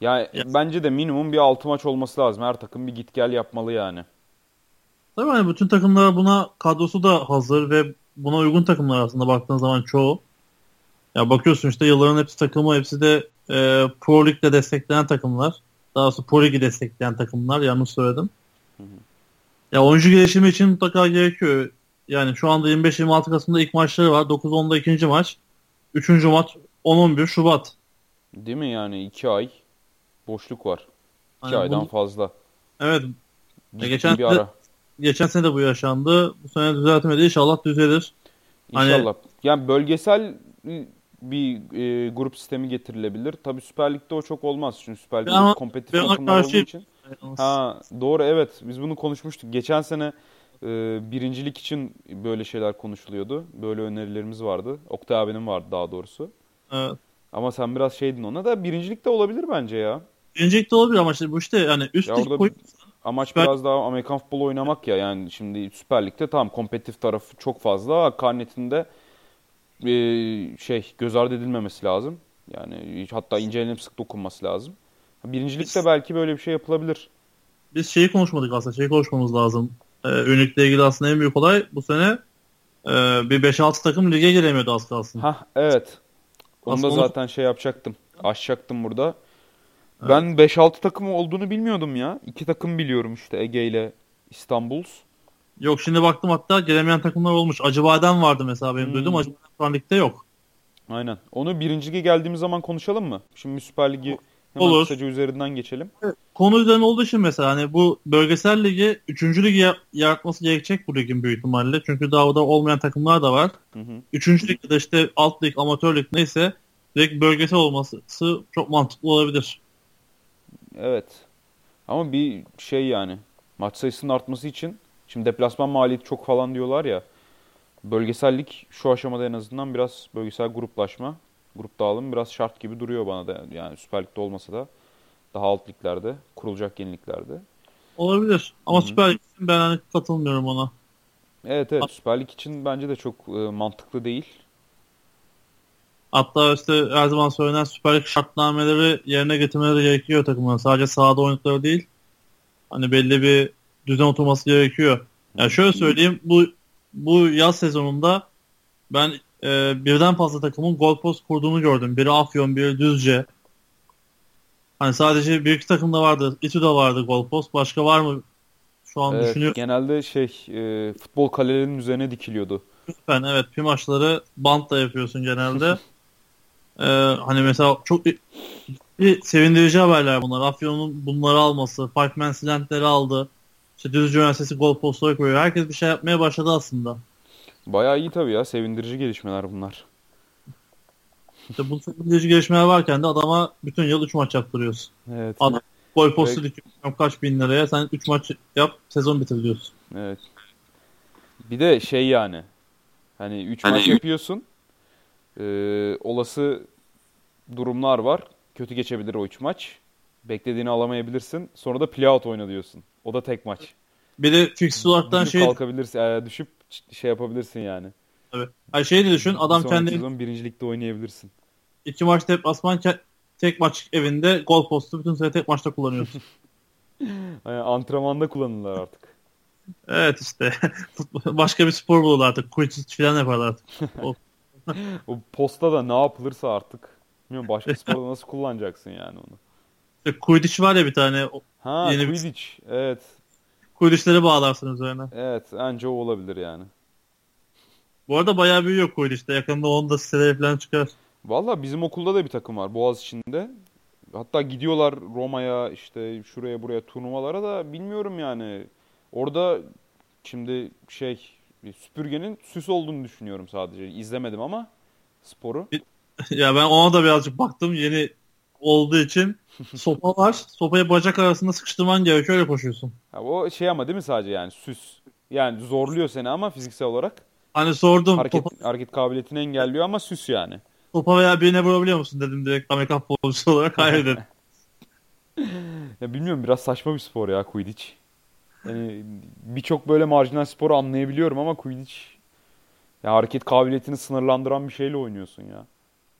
Ya Ya. bence de minimum bir 6 maç olması lazım. Her takım bir git gel yapmalı yani. Tabii hani bütün takımlar buna kadrosu da hazır ve buna uygun takımlar aslında baktığın zaman çoğu. Ya bakıyorsun işte yılların hepsi takımı, hepsi de e, Pro Lig'de destekleyen takımlar. Daha doğrusu Pro Lig'i destekleyen takımlar yanlış söyledim. Hı hı. Ya oyuncu gelişimi için mutlaka gerekiyor. Yani şu anda 25-26 Kasım'da ilk maçları var. 9-10'da ikinci maç. Üçüncü maç 10-11 Şubat. Değil mi yani 2 ay boşluk var. 2 Hani aydan bunu- fazla. Evet Ciddi geçen bir ara. geçen sene de bu yaşandı. Bu sene düzeltmedi. İnşallah düzelir. Hani- İnşallah. Yani bölgesel bir e, grup sistemi getirilebilir. Tabii Süper Lig'de o çok olmaz. Çünkü Süper Lig'de ama- kompetitif ben takımlar olduğu karşıyım. için. Ha doğru evet. Biz bunu konuşmuştuk. Geçen sene e, birincilik için böyle şeyler konuşuluyordu. Böyle önerilerimiz vardı. Oktay abinin vardı daha doğrusu. Evet. Ama sen biraz şeydin ona da birincilik de olabilir bence ya. Birinci de olabilir ama işte bu işte yani üst Ya lig Amaç Süper- biraz daha Amerikan futbolu oynamak ya. Yani şimdi Süper Lig'de tam kompetitif tarafı çok fazla. Karnetinde e, şey göz ardı edilmemesi lazım. Yani hatta incelenip sık dokunması lazım. Birincilikte belki böyle bir şey yapılabilir. biz şeyi konuşmadık aslında. Şeyi konuşmamız lazım. Ee, Ünlükle ilgili aslında en büyük olay bu sene e, bir 5-6 takım lige giremiyordu az kalsın. Hah evet. Onu da onu- zaten şey yapacaktım. Aşacaktım burada. Ben 5-6 takım olduğunu bilmiyordum ya. İki takım biliyorum işte Ege ile İstanbul. Yok şimdi baktım hatta giremeyen takımlar olmuş. Acıbadem vardı mesela benim Hmm. duyduğum. Acıbadem şu an ligde yok. Aynen. Onu birinci lige geldiğimiz zaman konuşalım mı? Şimdi Süper Ligi hemen Olur. kısaca üzerinden geçelim. Konu üzerine olduğu için mesela hani bu bölgesel ligi 3. ligi ya- yaratması gerekecek bu ligin büyük ihtimalle. Çünkü daha orada olmayan takımlar da var. Hı hı. 3. lig ya da işte alt lig, amatör lig neyse direkt bölgesel olması çok mantıklı olabilir. Evet. Ama bir şey yani maç sayısının artması için şimdi deplasman maliyeti çok falan diyorlar ya. Bölgesellik şu aşamada en azından biraz bölgesel gruplaşma, grup dağılım biraz şart gibi duruyor bana da. Yani Süper Lig'de olmasa da daha alt liglerde, kurulacak yeniliklerde. Olabilir. Ama Hı hı. Süper Lig için ben hani katılmıyorum ona. Evet evet Süper Lig için bence de çok e, mantıklı değil. Hatta işte her zaman söylenen Süper Lig şartnameleri yerine getirmeleri gerekiyor takımların. Sadece sahada oynadıkları değil. Hani belli bir düzen oturması gerekiyor. Yani şöyle söyleyeyim bu bu yaz sezonunda ben e, birden fazla takımın gol post kurduğunu gördüm. Biri Afyon, biri Düzce. Hani sadece bir iki takımda vardı. İTÜ'de vardı gol post. Başka var mı? Şu an Evet, düşünüyorum. genelde şey e, futbol kalelerinin üzerine dikiliyordu. Ben evet bir maçları bantla yapıyorsun genelde. Ee, hani mesela çok bir sevindirici haberler bunlar. Afyon'un bunları alması, Five Man Silent'leri aldı. İşte Düzce Üniversitesi gol postları koyuyor. Herkes bir şey yapmaya başladı aslında. Bayağı iyi tabii ya sevindirici gelişmeler bunlar. İşte bu sevindirici gelişmeler varken de adama bütün yıl 3 maç yaptırıyorsun. Evet. Adam gol postu Evet. dikiyor kaç bin liraya sen 3 maç yap sezon bitir diyorsun. Evet. Bir de şey yani. Hani 3 Hani maç yapıyorsun. Ee, olası durumlar var. Kötü geçebilir o 3 maç. Beklediğini alamayabilirsin. Sonra da playout oyna diyorsun. O da tek maç. Bir de fix olaraktan şey, kalkabilirsin. e, düşüp şey yapabilirsin yani. Ay şey de düşün adam sonraki kendi sezon birincilikte oynayabilirsin. iki maç deplasman ke- tek maç evinde gol postu bütün sene tek maçta kullanıyorsun. Yani antrenmanda kullanırlar artık. evet işte futbol- başka bir spor bulurlar artık. Quidditch falan yaparlar artık. O posta da ne yapılırsa artık. Bilmiyorum başka sporda nasıl kullanacaksın yani onu. İşte Quidditch var ya bir tane. Ha Yeni bir- Quidditch. Evet. Quidditch'leri bağlarsın üzerine. Evet. Bence o olabilir yani. Bu arada bayağı büyüyor Quidditch'te. Yakında onun da siteleri falan çıkar. Valla bizim okulda da bir takım var Boğaziçi'nde. Hatta gidiyorlar Roma'ya işte şuraya buraya turnuvalara da bilmiyorum yani. Orada şimdi şey süpürgenin süs olduğunu düşünüyorum sadece. İzlemedim ama sporu. ya ben ona da birazcık baktım yeni olduğu için. Sopa var. Sopayı bacak arasında sıkıştırman gerekiyor öyle koşuyorsun. Ha, o şey ama değil mi sadece yani süs. Yani zorluyor seni ama fiziksel olarak Hani sordum Hareket, topa, hareket kabiliyetini engelliyor ama süs yani. topa veya birine vurabiliyor musun dedim direkt Amerikan futbolcusu olarak hayır dedim. Ya bilmiyorum biraz saçma bir spor ya Quidditch. Yani birçok böyle marjinal sporu anlayabiliyorum ama Quidditch ya hareket kabiliyetini sınırlandıran bir şeyle oynuyorsun ya.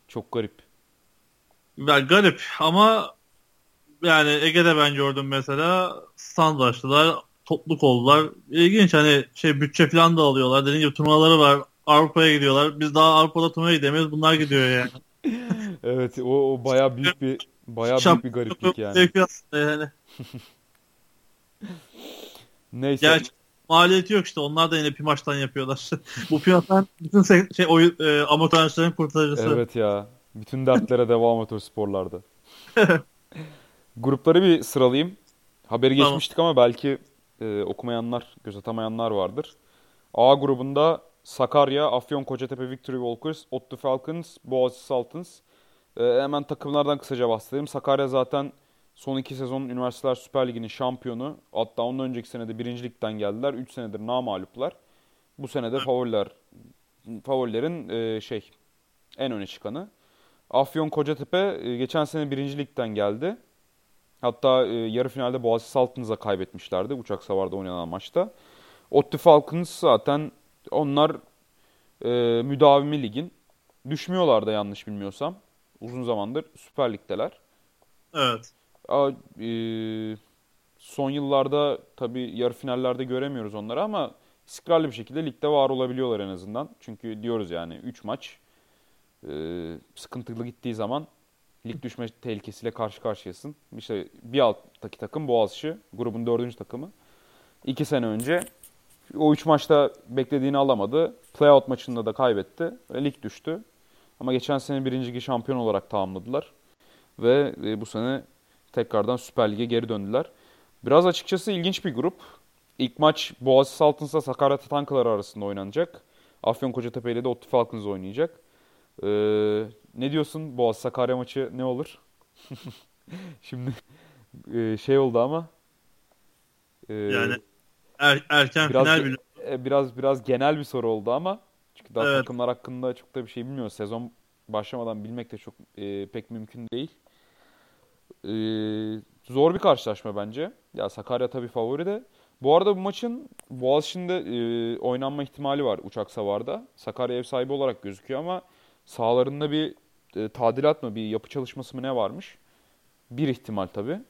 Çok garip. Ya, garip ama yani Ege'de ben gördüm mesela standartçılar topluluk oldular. İlginç hani şey bütçe falan da alıyorlar. Dediğim gibi turnuvaları var. Avrupa'ya gidiyorlar. Biz daha Avrupa'da turnuvaya gidemiyoruz. Bunlar gidiyor yani. Evet o, o bayağı büyük bir bayağı büyük bir gariplik yani. Yani. Neyse. Gerçi maliyeti yok işte. Onlar da yine Pimaç'tan yapıyorlar. Bu Pimaç'tan bütün şey, oyun, e, amatörlerin kurtarıcısı. Evet ya. Bütün dertlere devam amatör sporlarda. Grupları bir sıralayayım. Haberi Tamam. geçmiştik ama belki e, okumayanlar, göz atamayanlar vardır. A grubunda Sakarya, Afyon Kocatepe Victory Walkers, Ottu Falcons, Boğaziçi Saltons. E, hemen takımlardan kısaca bahsedeyim. Sakarya zaten son iki sezon Üniversiteler Süper Ligi'nin şampiyonu. Hatta ondan önceki sene de birincilikten geldiler. 3 senedir namağluplar. Bu sene de favoriler, favorilerin e, şey en öne çıkanı. Afyon Kocatepe e, geçen sene birinci ligden geldi. Hatta e, yarı finalde Boğaziçi Saltınız'a kaybetmişlerdi uçak savarda oynanan maçta. Ottu Falcons zaten onlar e, müdavimi ligin. Düşmüyorlar da yanlış bilmiyorsam. Uzun zamandır Süper Lig'deler. Evet. A- e, son yıllarda tabii yarı finallerde göremiyoruz onları ama istikrarlı bir şekilde ligde var olabiliyorlar en azından. Çünkü diyoruz yani 3 maç e, sıkıntılı gittiği zaman lig düşme tehlikesiyle karşı karşıyasın. İşte bir alttaki takım Boğaziçi, grubun dördüncü takımı. İki sene önce o üç maçta beklediğini alamadı. Playout maçında da kaybetti ve lig düştü. Ama geçen sene birinci ligi şampiyon olarak tamamladılar. Ve e, bu sene tekrardan Süper Lig'e geri döndüler. Biraz açıkçası ilginç bir grup. İlk maç Boğaziçi Saltins'la Sakarya Tatankaları arasında oynanacak. Afyon Kocatepe ile de Ottu Falcons oynayacak. Ee, ne diyorsun Boğaziçi Sakarya maçı ne olur? Şimdi e, şey oldu ama e, Yani er- erken biraz final bile. e, biraz biraz genel bir soru oldu ama çünkü daha Evet. takımlar hakkında çok da bir şey bilmiyoruz. Sezon başlamadan bilmek de çok e, pek mümkün değil. E, zor bir karşılaşma bence. Ya Sakarya tabii favori de. Bu arada bu maçın Boğaziçi'nde e, oynanma ihtimali var uçak savarda. Sakarya ev sahibi olarak gözüküyor ama sahalarında bir e, tadilat mı, bir yapı çalışması mı ne varmış? Bir ihtimal tabii.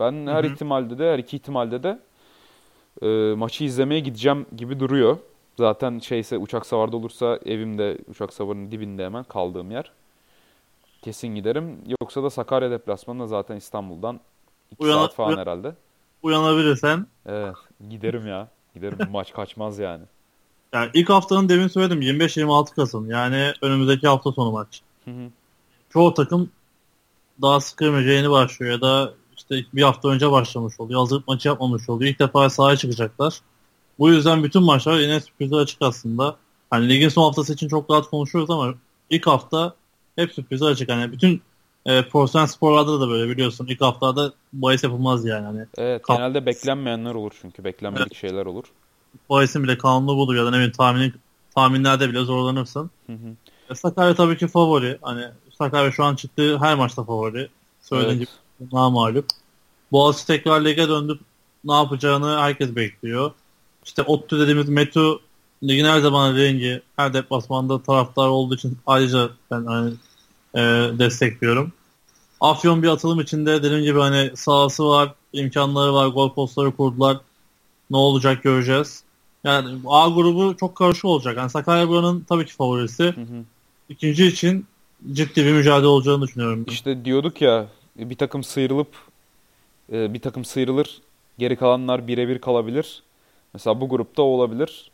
Ben her Hı hı. ihtimalde de, her iki ihtimalde de e, maçı izlemeye gideceğim gibi duruyor. Zaten şeyse uçak savarda olursa evimde uçak savarının dibinde hemen kaldığım yer. Kesin giderim. Yoksa da Sakarya deplasmanına zaten İstanbul'dan 2 Uyan- saat falan uyan- herhalde. Uyanabilirsen. Evet, giderim ya. Giderim bu maç kaçmaz yani. Yani ilk haftanın demin söyledim 25-26 Kasım. Yani önümüzdeki hafta sonu maç. Hı hı. Çoğu takım daha sıkılmaca yeni başlıyor ya da işte bir hafta önce başlamış oluyor. Hazırlık maçı yapmamış oluyor. İlk defa sahaya çıkacaklar. Bu yüzden bütün maçlar yine sürprizler açık aslında. Hani ligin son haftası için çok rahat konuşuyoruz ama ilk hafta hep sürprizler açık. Hani bütün e, profesyonel sporlarda da böyle biliyorsun. İlk haftada bahis yapılmaz yani. Hani Evet, Kap- genelde beklenmeyenler olur çünkü beklenmedik şeyler olur. Bahisin bile kanunu budur ya da ne bileyim tahmini, tahminlerde bile zorlanırsın. Hı hı. E, Sakarya tabii ki favori. Hani Sakarya şu an çıktığı her maçta favori. Söylediğim Evet. gibi namalup. Boğaziçi tekrar lige döndü. Ne yapacağını herkes bekliyor. İşte ODTÜ dediğimiz Metu ligin her zaman rengi her deplasmanda taraftar olduğu için ayrıca ben hani, e, destekliyorum. Afyon bir atılım içinde dediğim gibi hani sahası var, imkanları var, gol postları kurdular. Ne olacak göreceğiz. Yani A grubu çok karışık olacak. Yani Sakarya buranın tabii ki favorisi. Hı hı. İkinci için ciddi bir mücadele olacağını düşünüyorum. İşte diyorduk ya bir takım sıyrılıp e, bir takım sıyrılır, geri kalanlar birebir kalabilir. Mesela bu grupta olabilir.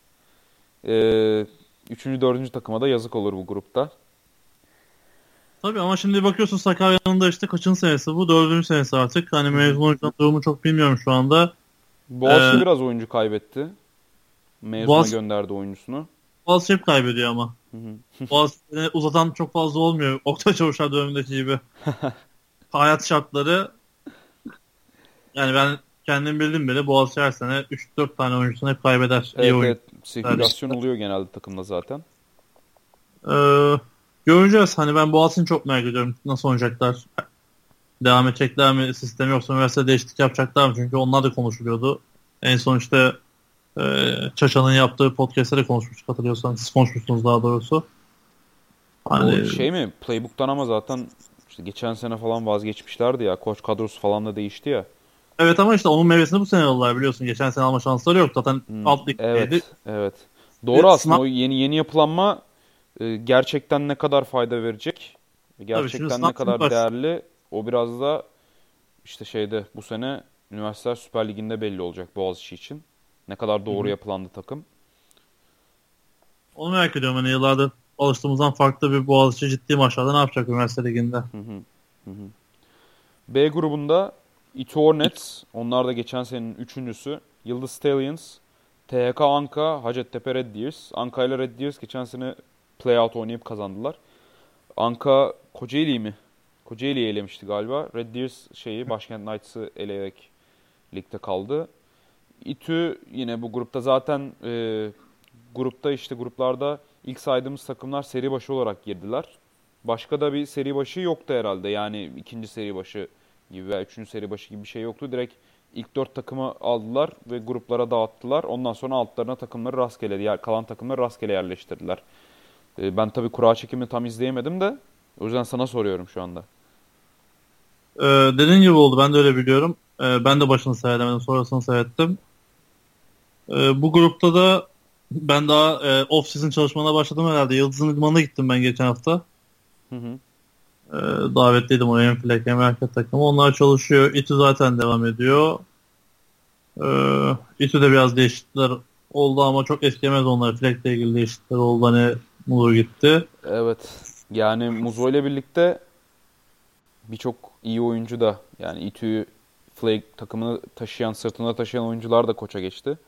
E, Üçüncü, dördüncü takıma da yazık olur bu grupta. Tabii ama şimdi bakıyorsun Sakarya'nın da işte kaçıncı senesi bu? Dördüncü senesi artık. Hani mezun oyuncuların durumu çok bilmiyorum şu anda. Boğaziçi Ee, biraz oyuncu kaybetti. Mezuna Boğaz- gönderdi oyuncusunu. Boğaziçi hep kaybediyor ama. Boğaziçi'ni uzatan çok fazla olmuyor. Oktay Çavuşlar dönemindeki gibi. Hayat şartları yani ben kendim bildim bile Boğaziçi her sene 3-4 tane oyuncusunu hep kaybeder. İyi Evet, oyun. evet. Sirkülasyon oluyor genelde takımda zaten. Ee, göreceğiz. Hani ben Boğaziçi'ni çok merak ediyorum. Nasıl oynayacaklar? Devam edecekler mi? Sistem yoksa üniversite değişiklik yapacaklar mı? Çünkü onlar da konuşuluyordu. En son işte e, Çaça'nın yaptığı podcast'te de konuşmuştuk hatırlıyorsanız. Siz konuşmuştunuz daha doğrusu. Hani... O şey mi? Playbook'tan ama zaten işte geçen sene falan vazgeçmişlerdi ya. Koç kadrosu falan da değişti ya. Evet ama işte onun meyvesini bu sene aldılar biliyorsun. Geçen sene alma şansları yok. Zaten hmm, alt ligdeydi. Evet, evet. Doğru evet, aslında sınav... o yeni yeni yapılanma e, gerçekten ne kadar fayda verecek? Gerçekten ne kadar baş... değerli? O biraz da işte şeyde bu sene Üniversiteler Süper Ligi'nde belli olacak Boğaziçi için. Ne kadar doğru Hı-hı. yapılandı takım. Onu merak ediyorum. Hani yıllardır alıştığımızdan farklı bir Boğaziçi ciddi maçlarda ne yapacak Üniversite Ligi'nde? Hı hı. Hı B grubunda İTÜ Hornets, onlar da geçen senenin üçüncüsü. Yıldız Stallions, THK Anka, Hacettepe Red Deers. Anka ile Red Deers geçen sene playout oynayıp kazandılar. Anka Kocaeli'yi mi? Kocaeli'yi elemişti galiba. Red Deers şeyi Başkent Knights'ı eleyerek ligde kaldı. İTÜ yine bu grupta zaten e, grupta işte gruplarda ilk saydığımız takımlar seri başı olarak girdiler. Başka da bir seri başı yoktu herhalde. Yani ikinci seri başı gibi veya üçüncü seri başı gibi bir şey yoktu. Direkt ilk dört takımı aldılar ve gruplara dağıttılar. Ondan sonra altlarına takımları rastgele, kalan takımları rastgele yerleştirdiler. Ee, ben tabii kura çekimi tam izleyemedim de o yüzden sana soruyorum şu anda. Ee, dediğin gibi oldu. Ben de öyle biliyorum. Ee, ben de başını seyredemedim. Sonrasını seyrettim. Ee, bu grupta da ben daha e, off-season çalışmana başladım herhalde. Yıldız'ın idmanına gittim ben geçen hafta. Hı hı. Ee, davetliydim oraya hem Fleck hem erkek takımı. Onlar çalışıyor. İTÜ zaten devam ediyor. Ee, İTÜ'de biraz değişiklikler oldu ama çok eskimez onlar. Fleck'le ilgili değişiklikler oldu. Hani Muzo gitti. Evet. Yani Muzo ile birlikte birçok iyi oyuncu da yani İTÜ Fleck takımını taşıyan, sırtında taşıyan oyuncular da koça geçti.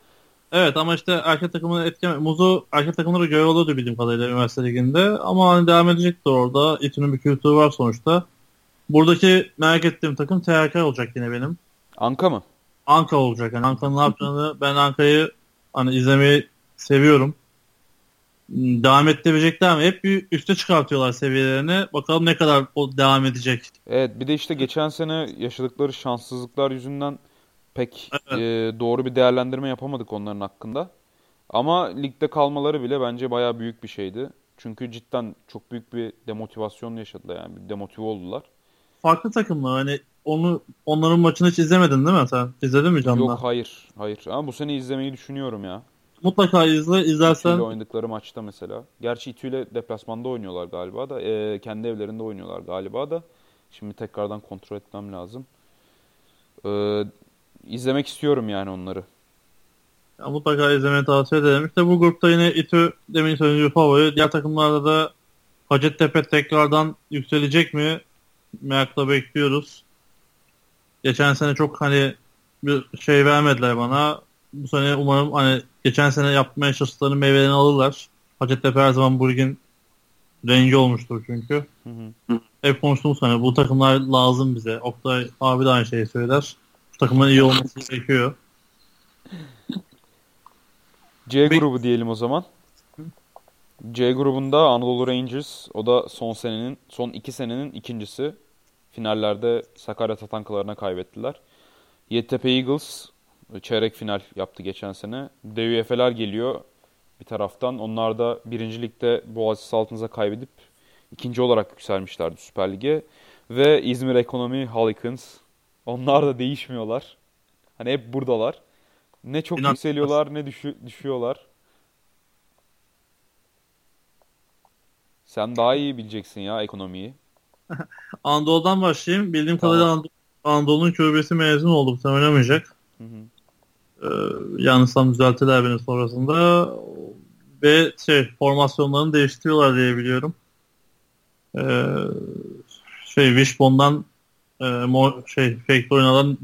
Evet ama işte erkek takımını etken Muzu erkek takımları görev alıyordu bildiğim kadarıyla üniversite liginde. Ama hani devam edecektir orada. İTÜ'nün bir kültürü var sonuçta. Buradaki merak ettiğim takım TRK olacak yine benim. Anka mı? Anka olacak. Yani Anka'nın ne yapacağını ben Anka'yı hani izlemeyi seviyorum. Devam ettirebilecekler mi? Hep bir üste çıkartıyorlar seviyelerini. Bakalım ne kadar o devam edecek. Evet bir de işte geçen sene yaşadıkları şanssızlıklar yüzünden pek evet. e, doğru bir değerlendirme yapamadık onların hakkında. Ama ligde kalmaları bile bence bayağı büyük bir şeydi. Çünkü cidden çok büyük bir demotivasyon yaşadılar yani. Bir demotive oldular. Farklı takımlar hani onu onların maçını hiç izlemedin değil mi sen? İzledin mi canlı? Yok hayır. Hayır. Ama bu sene izlemeyi düşünüyorum ya. Mutlaka izle. izlersen. İTÜ oynadıkları maçta mesela. Gerçi İTÜ ile deplasmanda oynuyorlar galiba da. E, kendi evlerinde oynuyorlar galiba da. Şimdi tekrardan kontrol etmem lazım. E, izlemek istiyorum yani onları. Ya mutlaka izlemeni tavsiye ederim. İşte bu grupta yine İTÜ demin söylediğim favori. Diğer takımlarda da Hacettepe tekrardan yükselecek mi? Merakla bekliyoruz. Geçen sene çok hani bir şey vermediler bana. Bu sene umarım hani geçen sene yapmaya çalıştıklarını meyvelerini alırlar. Hacettepe her zaman bu ligin rengi olmuştur çünkü. Hı hı. Hep konuştuğumuz hani bu takımlar lazım bize. Oktay abi de aynı şeyi söyler. Takımın iyi olması gerekiyor. C grubu diyelim o zaman. C grubunda Anadolu Rangers. O da son senenin, son iki senenin ikincisi. Finallerde Sakarya Tatankalarına kaybettiler. Yeditepe Eagles çeyrek final yaptı geçen sene. DUF'ler geliyor bir taraftan. Onlar da birinci ligde Boğaziçi Saltınız'a kaybedip ikinci olarak yükselmişlerdi Süper Lig'e. Ve İzmir Ekonomi Harlequins onlar da değişmiyorlar. Hani hep buradalar. Ne çok İnan yükseliyorlar ne düşü düşüyorlar. Sen daha iyi bileceksin ya ekonomiyi. Anadolu'dan başlayayım. Bildiğim tamam. kadarıyla Anadolu'nun kürbesi mezun oldu. Sen oynamayacak. Hı hı. Ee, yanlışsam düzelttiler beni sonrasında. Ve şey formasyonlarını değiştiriyorlar diye biliyorum. Ee, şey Wishbone'dan e, mor, şey fake oynadan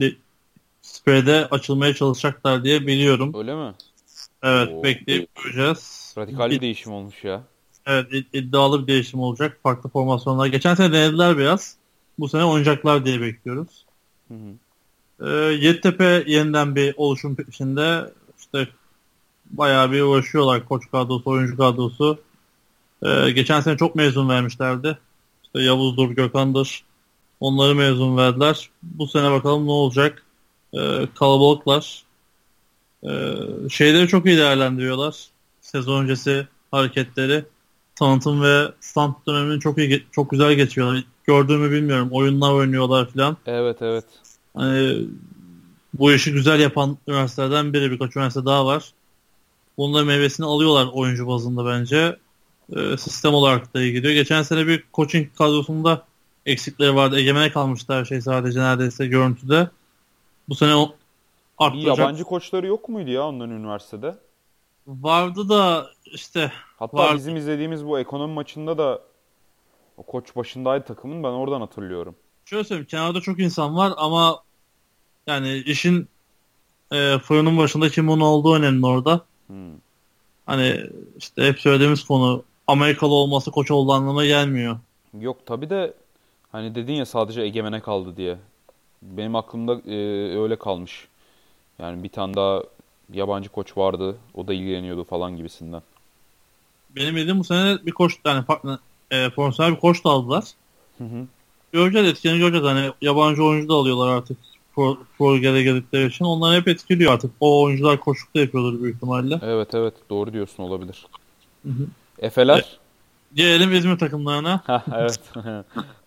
spread'e açılmaya çalışacaklar diye biliyorum. Öyle mi? Evet Oo. bekleyip göreceğiz. Radikal bir değişim olmuş ya. Evet iddialı bir değişim olacak. Farklı formasyonlar. Geçen sene denediler biraz. Bu sene oynayacaklar diye bekliyoruz. Hı hı. Ee, Yeditepe yeniden bir oluşum peşinde. İşte bayağı bir uğraşıyorlar koç kadrosu, oyuncu kadrosu. Ee, geçen sene çok mezun vermişlerdi. İşte Yavuz'dur, Gökhan'dır. Onları mezun verdiler. Bu sene bakalım ne olacak. Ee, kalabalıklar. Ee, şeyleri çok iyi değerlendiriyorlar. Sezon öncesi hareketleri. Tanıtım ve stand dönemini çok iyi, çok güzel geçiyorlar. Gördüğümü bilmiyorum. Oyunlar oynuyorlar falan. Evet evet. Hani bu işi güzel yapan üniversitelerden biri birkaç üniversite daha var. Bunların meyvesini alıyorlar oyuncu bazında bence. E, sistem olarak da iyi gidiyor. Geçen sene bir coaching kadrosunda eksikleri vardı. Egemene kalmıştı her şey sadece neredeyse görüntüde. Bu sene o arttıracak. yabancı koçları yok muydu ya onların üniversitede? Vardı da işte Hatta Var. bizim izlediğimiz bu ekonomi maçında da o koç başındaydı takımın ben oradan hatırlıyorum. Şöyle söyleyeyim kenarda çok insan var ama yani işin e, fırının başında kim onun olduğu önemli orada. Hmm. Hani işte hep söylediğimiz konu Amerikalı olması koç olduğu anlamına gelmiyor. Yok tabi de hani dedin ya sadece Egemen'e kaldı diye. Benim aklımda e, öyle kalmış. Yani bir tane daha yabancı koç vardı. O da ilgileniyordu falan gibisinden. Benim bildiğim bu sene bir koç yani farklı e, profesyonel bir koç da aldılar. Hı hı. Göreceğiz etkini göreceğiz. Hani yabancı oyuncu da alıyorlar artık pro, pro gele geldikleri için. Onlar hep etkiliyor artık. O oyuncular koçlukta yapıyordur büyük ihtimalle. Evet evet doğru diyorsun olabilir. Hı hı. Efeler? Gelelim İzmir takımlarına. Ha evet.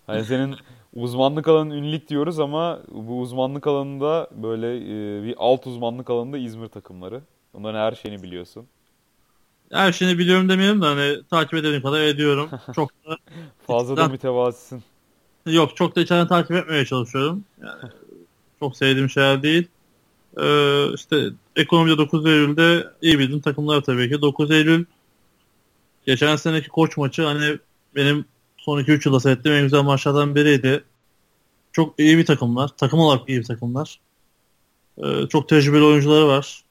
Hani senin uzmanlık alanın ünlük diyoruz ama bu uzmanlık alanında böyle e, bir alt uzmanlık alanında İzmir takımları. Onların her şeyini biliyorsun. Her şeyini biliyorum demeyelim de hani takip edediğim kadar ediyorum. Çok da Fazla da mütevazısın. Yok çok da içeriden takip etmeye çalışıyorum. Yani çok sevdiğim şeyler değil. Ee, işte ekonomide 9 Eylül'de iyi bildiğim takımlar tabii ki. 9 Eylül geçen seneki koç maçı hani benim son 2-3 yılda seyrettiğim en güzel maçlardan biriydi. Çok iyi bir takımlar. Takım olarak iyi bir takımlar. Ee, çok tecrübeli oyuncuları var.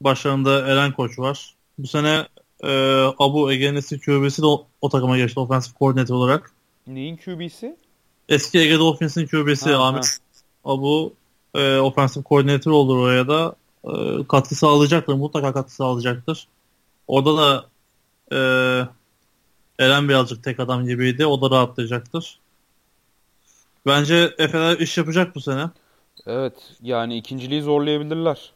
Başlarında Eren Koç var. Bu sene e, Abu Ege'nesi QB'si de o, o takıma geçti offensive coordinator olarak. Neyin QB'si? Eski Ege Dolphins'in QB'si Ha, Ahmet Abu e, offensive coordinator olur oraya da e, katkı sağlayacaktır. Mutlaka katkı sağlayacaktır. Orada da e, Eren birazcık tek adam gibiydi. O da rahatlayacaktır. Bence Efe'ler iş yapacak bu sene. Evet yani ikinciliği zorlayabilirler.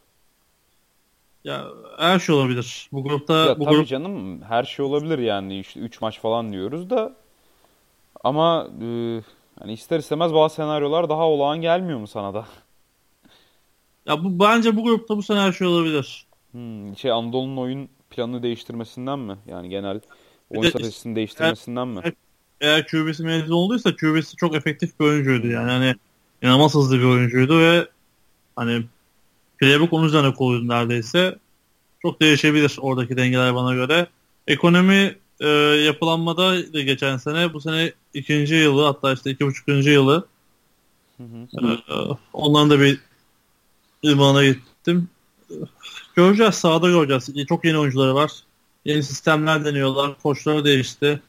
Ya her şey olabilir. Bu grupta Ya bu tabii grup canım her şey olabilir yani işte 3 maç falan diyoruz da ama e, hani ister istemez bazı senaryolar daha olağan gelmiyor mu sana da? ya bu bence bu grupta bu sene her şey olabilir. Hmm, şey Anadolu'nun oyun planını değiştirmesinden mi? Yani genel oyun de- stratejisini değiştirmesinden mi? Eğer QB'si mezun olduysa QB'si çok efektif bir oyuncuydu yani. Hani inanılmaz hızlı bir oyuncuydu ve hani playbook onun üzerine kuruluydu neredeyse. Çok değişebilir oradaki dengeler bana göre. Ekonomi e, yapılanmada da geçen sene bu sene ikinci yılı hatta işte iki buçukuncu yılı Hı hı. e, ondan da bir ilmana gittim. Göreceğiz sahada göreceğiz. Çok yeni oyuncuları var. Yeni sistemler deniyorlar. Koçları değişti.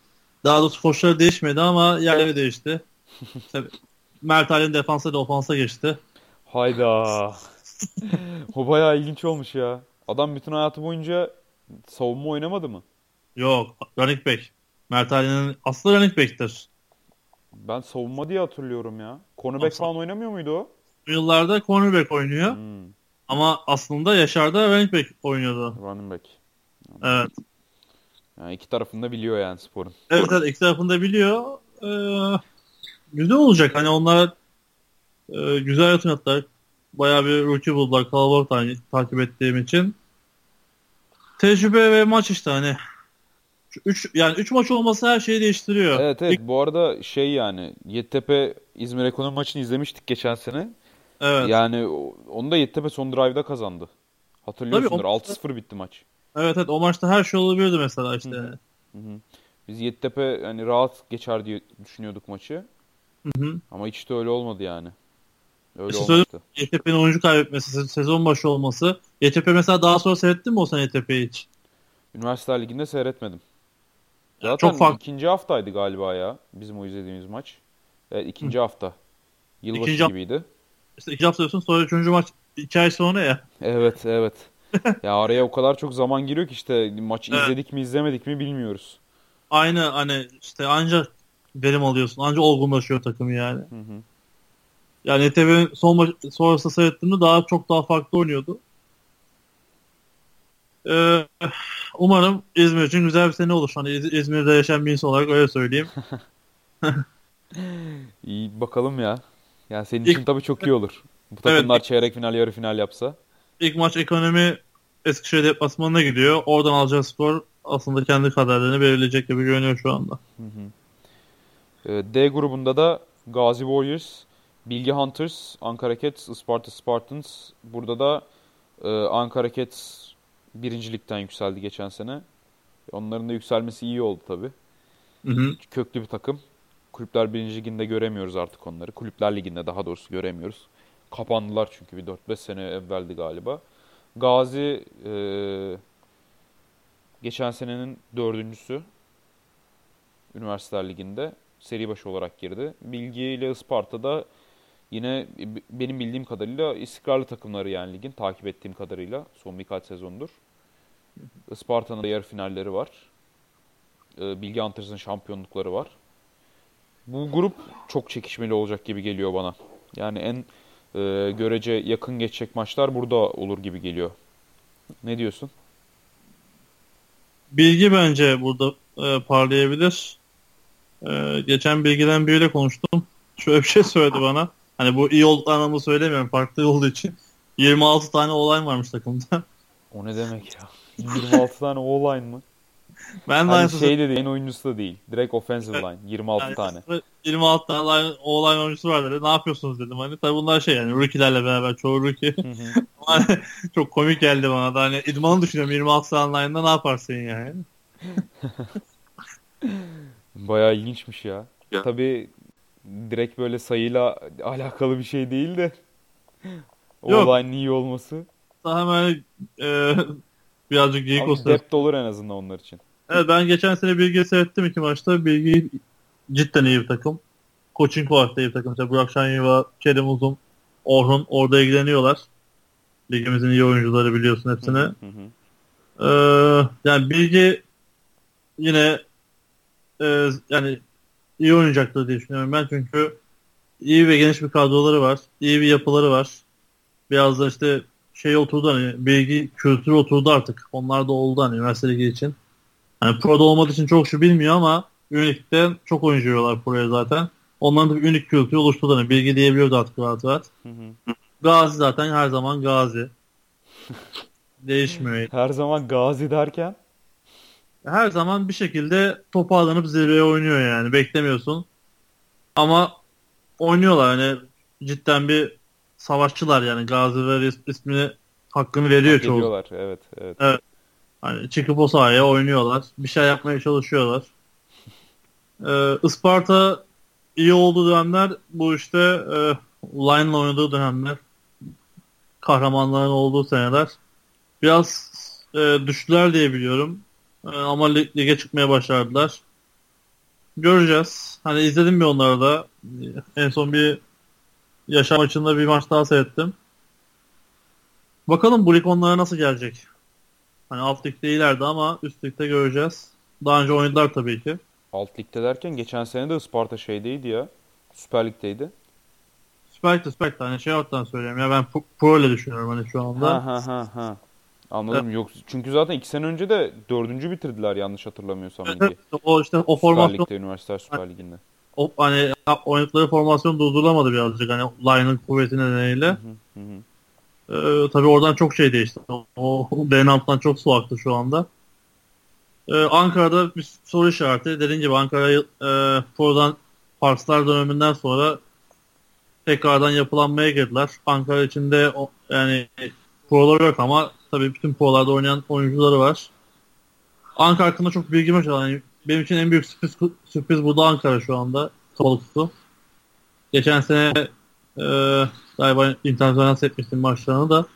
Daha doğrusu koçları değişmedi ama yerleri değişti. Tabii, Mert Halin defansa da ofansa geçti. Hayda. O bayağı ilginç olmuş ya. Adam bütün hayatı boyunca savunma oynamadı mı? Yok running back. Mert Halin'in aslı running back'tir. Ben savunma diye hatırlıyorum ya. Cornerback falan oynamıyor muydu o? Yıllarda cornerback oynuyor. Hmm, Ama aslında Yaşar'da running back oynuyordu. running back. Evet. Yani iki tarafını da biliyor yani sporun. Evet, evet iki tarafını da biliyor. Ee, güzel olacak. Hani onlar e, güzel yatırımlar. Bayağı bir rookie buldular. Kalabalık tane takip ettiğim için. Tecrübe ve maç işte hani. Üç, yani üç maç olması her şeyi değiştiriyor. Evet evet bu arada şey yani Yeditepe İzmir Ekonomi maçını izlemiştik geçen sene. Evet. Yani onu da Yeditepe son drive'da kazandı. Hatırlıyorsundur. O- 6-0 bitti maç. Evet evet o maçta her şey olabilirdi mesela işte. Hı hı. Hı hı. Biz Yeditepe hani rahat geçer diye düşünüyorduk maçı. Hı hı. Ama hiç de öyle olmadı yani. Öyle İşte olmadı. YTP'nin oyuncu kaybetmesi, se- sezon başı olması. YTP mesela daha sonra seyrettin mi o sene YTP'yi hiç? Üniversiteler Ligi'nde seyretmedim. Zaten çok farklı. ikinci haftaydı galiba ya bizim o izlediğimiz maç. Evet ikinci hafta. Yılbaşı İkinci gibiydi. İşte iki hafta diyorsun sonra üçüncü maç iki ay sonra ya. Evet evet. ya araya o kadar çok zaman giriyor ki işte maçı Evet. izledik mi izlemedik mi bilmiyoruz. Aynı hani işte ancak verim alıyorsun. Ancak olgunlaşıyor takım yani. Hı hı. Yani ETV'nin son maç sonrası seyrettiğimde daha çok daha farklı oynuyordu. Ee, umarım İzmir için güzel bir sene olur. Hani İz- İzmir'de yaşayan bir insan olarak öyle söyleyeyim. İyi bakalım ya. Yani senin İlk- için tabii çok iyi olur. Bu takımlar çeyrek final yarı final yapsa. İlk maç ekonomi Eskişehir deplasmanına gidiyor. Oradan alacağı skor aslında kendi kaderlerini belirleyecek gibi görünüyor şu anda. Ee, D grubunda da Gazi Warriors, Bilgi Hunters, Ankara Cats, Isparta Spartans. Burada da e, Ankara Cats birincilikten yükseldi geçen sene. Onların da yükselmesi iyi oldu tabii. Hı hı. Köklü bir takım. Kulüpler birinci liginde göremiyoruz artık onları. Kulüpler liginde daha doğrusu göremiyoruz. Kapandılar çünkü bir 4-5 sene evveldi galiba. Gazi e, geçen senenin dördüncüsü. Üniversiteler Ligi'nde seri başı olarak girdi. Bilgi ile Isparta'da yine benim bildiğim kadarıyla istikrarlı takımları yani ligin takip ettiğim kadarıyla son birkaç sezondur. Isparta'nın da yarı finalleri var. Ee, Bilgi Hunters'ın şampiyonlukları var. Bu grup çok çekişmeli olacak gibi geliyor bana. Yani en e, görece yakın geçecek maçlar burada olur gibi geliyor. Ne diyorsun? Bilgi bence burada e, parlayabilir. E, geçen bilgiden biriyle konuştum. Şöyle bir şey söyledi bana. Hani bu iyi oldukları anlamda söylemiyorum. Farklı olduğu için. 26 tane olay varmış takımda. O ne demek ya? 26 tane O-line mı? Ben de Hani şey de değil, en oyuncusu da değil. Direkt offensive line. 26 Yani tane. 26 tane line, O-line oyuncusu var dedi. Ne yapıyorsunuz dedim. Hani tabii bunlar şey yani rookie'lerle beraber çoğu rookie. Hani çok komik geldi bana da. Hani idmanı düşünüyorum 26 tane line'da ne yaparsın yani. Bayağı ilginçmiş ya. Ya. Tabii direkt böyle sayıyla alakalı bir şey değil de. O-line'in iyi olması. Daha hemen e, birazcık geyik olsun. depth olur en azından onlar için. Evet ben geçen sene Bilgi'yi seyrettim iki maçta. Bilgi cidden iyi bir takım. Coaching olarak da iyi bir takım. Mesela Burak Şanyeva, Kerim Uzun, Orhun orada ilgileniyorlar. Ligimizin iyi oyuncuları biliyorsun hepsini. Hı hı. Ee, yani Bilgi yine e, yani iyi oynayacaktır diye düşünüyorum ben çünkü iyi ve geniş bir kadroları var. iyi bir yapıları var. Biraz da işte şey oturdu hani bilgi kültürü oturdu artık. Onlar da oldu hani üniversite ligi için. Hani Pro'da olmadığı için çok şu bilmiyor ama Unique'de çok oyuncu yiyorlar Pro'ya zaten. Onların da bir Unique kültürü oluşturdu. Hani bilgi diyebiliyordu artık rahat rahat. Hı hı. Gazi zaten her zaman Gazi. Değişmiyor. Her zaman Gazi derken her zaman bir şekilde toparlanıp zirveye oynuyor yani. Beklemiyorsun. Ama oynuyorlar hani cidden bir savaşçılar yani. Gazi ve is- ismini hakkını veriyor hak çoğu. ediyorlar. Evet, evet. Hani çıkıp o sahaya oynuyorlar. Bir şey yapmaya çalışıyorlar. Ee, Isparta iyi olduğu dönemler bu işte e, Line'la oynadığı dönemler. Kahramanların olduğu seneler. Biraz e, düştüler diye biliyorum. E, ama lig- lige çıkmaya başardılar. Göreceğiz. Hani izledim bir onları da. En son bir yaşam maçında bir maç daha seyrettim. Bakalım bu lig onlara nasıl gelecek. Hani alt ligde iyilerdi ama üst ligde göreceğiz. Daha önce oynadılar tabii ki. Alt ligde derken geçen sene de Isparta şeydeydi ya. Süper Lig'deydi. Süper Lig'de Süper Lig'de hani şey alttan söyleyeyim ya ben pro ile düşünüyorum hani şu anda. Ha ha ha ha. Anladım. Yok çünkü zaten iki sene önce de dördüncü bitirdiler yanlış hatırlamıyorsam Evet, ligi. evet. o işte o Süper formasyon Lig'de, Üniversiteler Süper Ligi'nde. o, hani oynadıkları formasyon durdurulamadı birazcık hani line'ın kuvveti nedeniyle. Hı hı hı. Ee, tabii oradan çok şey değişti. O, Denant'tan çok su aktı şu anda. Ee, Ankara'da bir soru işareti. Dediğim gibi Ankara'yı e, prodan Parkslar döneminden sonra tekrardan yapılanmaya girdiler. Ankara içinde yani proları yok ama tabii bütün prolarda oynayan oyuncuları var. Ankara hakkında çok bilgim yok. Yani benim için en büyük sürpriz, sürpriz burada Ankara şu anda. Kapalı kutu. Geçen sene e, galiba internasyonel seyretmiştim maçlarını da.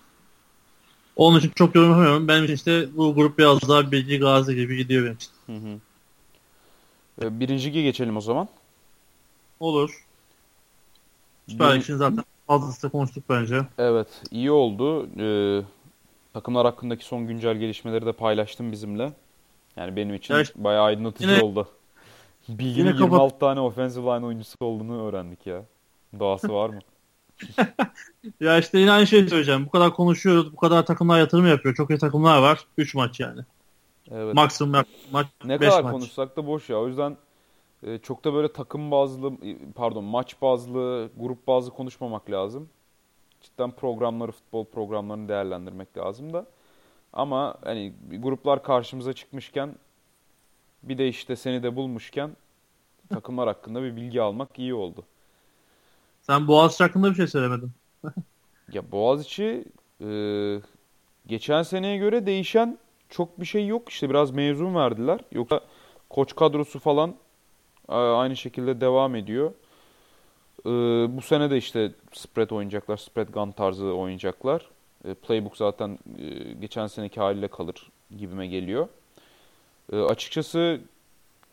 Onun için çok yorum yapamıyorum. Benim için işte bu grup biraz daha bilgi gazi gibi gidiyor benim için. Hı hı. Ee, Birinci lige geçelim o zaman. Olur. Süper Bir- Lig için zaten fazlasıyla konuştuk bence. Evet, iyi oldu. Ee, takımlar hakkındaki son güncel gelişmeleri de paylaştım bizimle. Yani benim için işte- bayağı aydınlatıcı Yine- oldu. Bilginin Yine kapat- 26 tane offensive line oyuncusu olduğunu öğrendik ya. Doğası var mı? Ya işte yine aynı şeyi söyleyeceğim. Bu kadar konuşuyoruz. Bu kadar takımlar yatırım yapıyor. Çok iyi takımlar var. 3 maç yani. Evet. Maksimum maç Ne 5 kadar maç. konuşsak da boş ya. O yüzden e, çok da böyle takım bazlı, pardon maç bazlı, grup bazlı konuşmamak lazım. Cidden programları, futbol programlarını değerlendirmek lazım da. Ama hani gruplar karşımıza çıkmışken bir de işte seni de bulmuşken takımlar hakkında bir bilgi almak iyi oldu. Sen Boğaziçi hakkında bir şey söylemedin. Ya Boğaziçi e, geçen seneye göre değişen çok bir şey yok. İşte biraz mezun verdiler. Yoksa koç kadrosu falan e, aynı şekilde devam ediyor. E, bu sene de işte spread oynayacaklar. Spread gun tarzı oynayacaklar. E, playbook zaten e, geçen seneki haliyle kalır gibime geliyor. E, açıkçası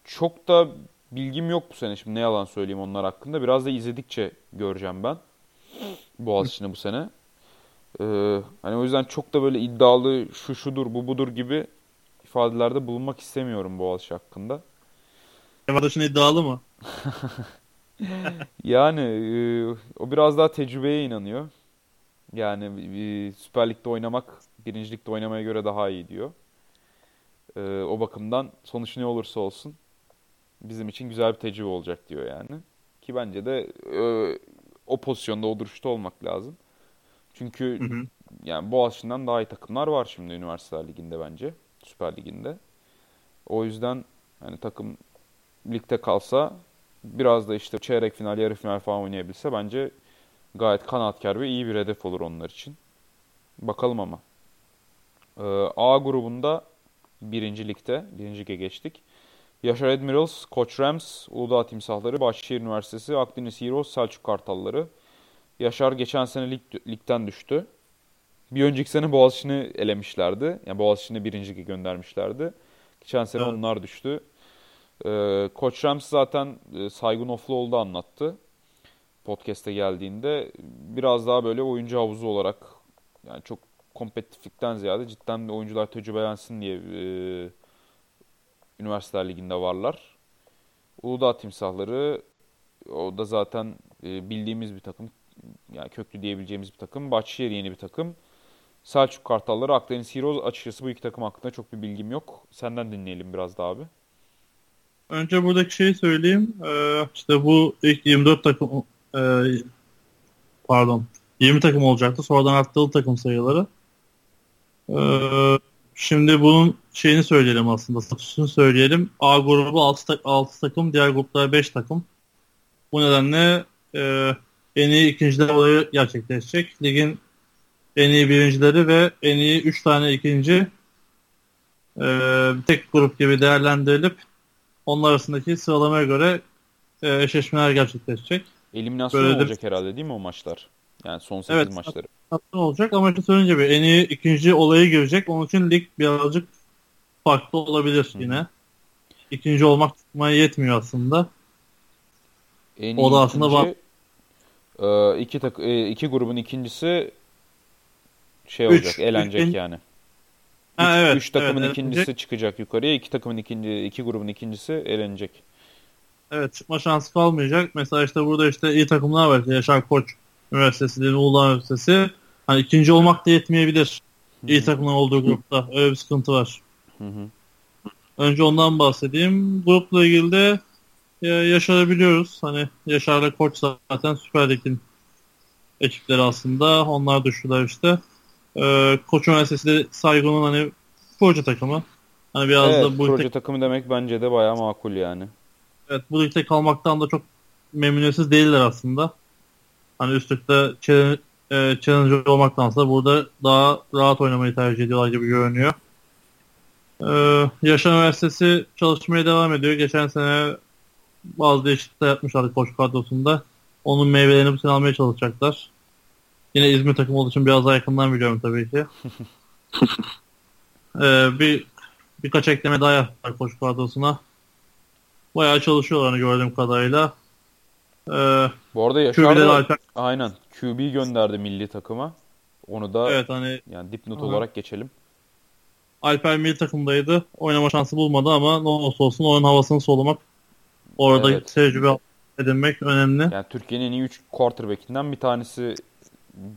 çok da bilgim yok bu sene. Şimdi ne yalan söyleyeyim onlar hakkında. Biraz da izledikçe göreceğim ben. Boğaziçi'ni bu sene. Ee, hani o yüzden çok da böyle iddialı şu şudur bu budur gibi ifadelerde bulunmak istemiyorum Boğaziçi hakkında. Arkadaşın iddialı mı? Yani e, o biraz daha tecrübeye inanıyor. Yani e, Süper Lig'de oynamak Birinci Lig'de oynamaya göre daha iyi diyor. E, o bakımdan sonuç ne olursa olsun bizim için güzel bir tecrübe olacak diyor yani. Ki bence de e, o pozisyonda o duruşta olmak lazım. Çünkü Hı hı. yani Boğaziçi'nden daha iyi takımlar var şimdi Üniversiteler Ligi'nde bence. Süper Ligi'nde. O yüzden hani takım ligde kalsa biraz da işte çeyrek final, yarı final falan oynayabilse bence gayet kanaatkar ve iyi bir hedef olur onlar için. Bakalım ama. Ee, A grubunda birinci ligde, birinci lige geçtik. Yaşar Admirals, Koç Rams, Uludağ Timsahları, Bahçeşehir Üniversitesi, Akdeniz Heroes, Selçuk Kartalları. Yaşar geçen sene lig, ligden düştü. Bir önceki sene Boğaziçi'ni elemişlerdi. Yani Boğaziçi'ni birinci lige göndermişlerdi. Geçen sene Evet. onlar düştü. Ee, Koç Rams zaten e, Saygun Ofluoğlu anlattı. Podcast'e geldiğinde biraz daha böyle oyuncu havuzu olarak yani çok kompetitiflikten ziyade cidden de oyuncular tecrübelensin diye e, Üniversiteler Ligi'nde varlar. Uludağ Timsahları o da zaten e, bildiğimiz bir takım. Yani köklü diyebileceğimiz bir takım. Bahçeşehir yeni bir takım. Selçuk Kartalları, Akdeniz Heroes. Açıkçası bu iki takım hakkında çok bir bilgim yok. Senden dinleyelim biraz daha abi. Önce buradaki şeyi söyleyeyim. Ee, işte bu ilk 24 takım e, pardon 20 takım olacaktı. Sonradan arttırıldı takım sayıları. Ee, şimdi bunun şeyini söyleyelim aslında. Statüsünü söyleyelim. A grubu 6, tak 6 takım. Diğer gruplar 5 takım. Bu nedenle e, en iyi ikinciler olayı gerçekleşecek. Ligin en iyi birincileri ve en iyi 3 tane ikinci e, tek grup gibi değerlendirilip onlar arasındaki sıralamaya göre e, eşleşmeler gerçekleşecek. Eliminasyon Böyle de- olacak herhalde değil mi o maçlar? Yani son 8 Evet. maçları. Tatlı olacak ama işte söyleyince bir en iyi ikinci olayı girecek. Onun için lig birazcık farklı olabilir Hı. yine. İkinci olmak tutmaya yetmiyor aslında. En O da aslında ikinci, e, iki, tak, e, iki grubun ikincisi şey Üç. olacak, elenecek Üç- yani. Ha, evet, Üç takımın evet, ikincisi elenecek. çıkacak yukarıya, iki takımın ikinci, iki grubun ikincisi elenecek. Evet çıkma şansı kalmayacak. Mesela işte burada işte iyi takımlar var. Yaşar Koç Üniversitesi, Deli Uludağ Üniversitesi. Hani ikinci olmak da yetmeyebilir. İyi takımlar olduğu grupta. Öyle bir sıkıntı var. Önce ondan bahsedeyim. Grupla ilgili de e, Yaşar'ı biliyoruz. Hani Yaşar'la Koç zaten Süper Lig'in ekipleri aslında. Onlar düştüler işte. E, Koç Üniversitesi de Saygun'un hani proje takımı. Hani biraz Evet, da bu proje tek- takımı demek bence de bayağı makul yani. evet, bu ligde kalmaktan da çok memnuniyetsiz değiller aslında. Hani üstlükte challenge, e, olmaktansa burada daha rahat oynamayı tercih ediyorlar gibi görünüyor. Ee, Yaşar Üniversitesi çalışmaya devam ediyor. Geçen sene bazı değişiklikler yapmışlardı koç kadrosunda. Onun meyvelerini bu sene almaya çalışacaklar. Yine İzmir takımı olduğu için biraz daha yakından biliyorum tabii ki. Ee, bir birkaç ekleme daha yaptılar koç kadrosuna. Bayağı çalışıyorlar hani gördüğüm kadarıyla. Ee, Bu arada Yaşar da Alper aynen QB gönderdi milli takıma. Onu da Evet hani yani dipnot Aha. olarak geçelim. Alper milli takımdaydı. Oynama şansı bulmadı ama ne olursa olsun oyun havasını solumak orada Evet. tecrübe edinmek önemli. Yani Türkiye'nin en iyi 3 quarterback'inden bir tanesi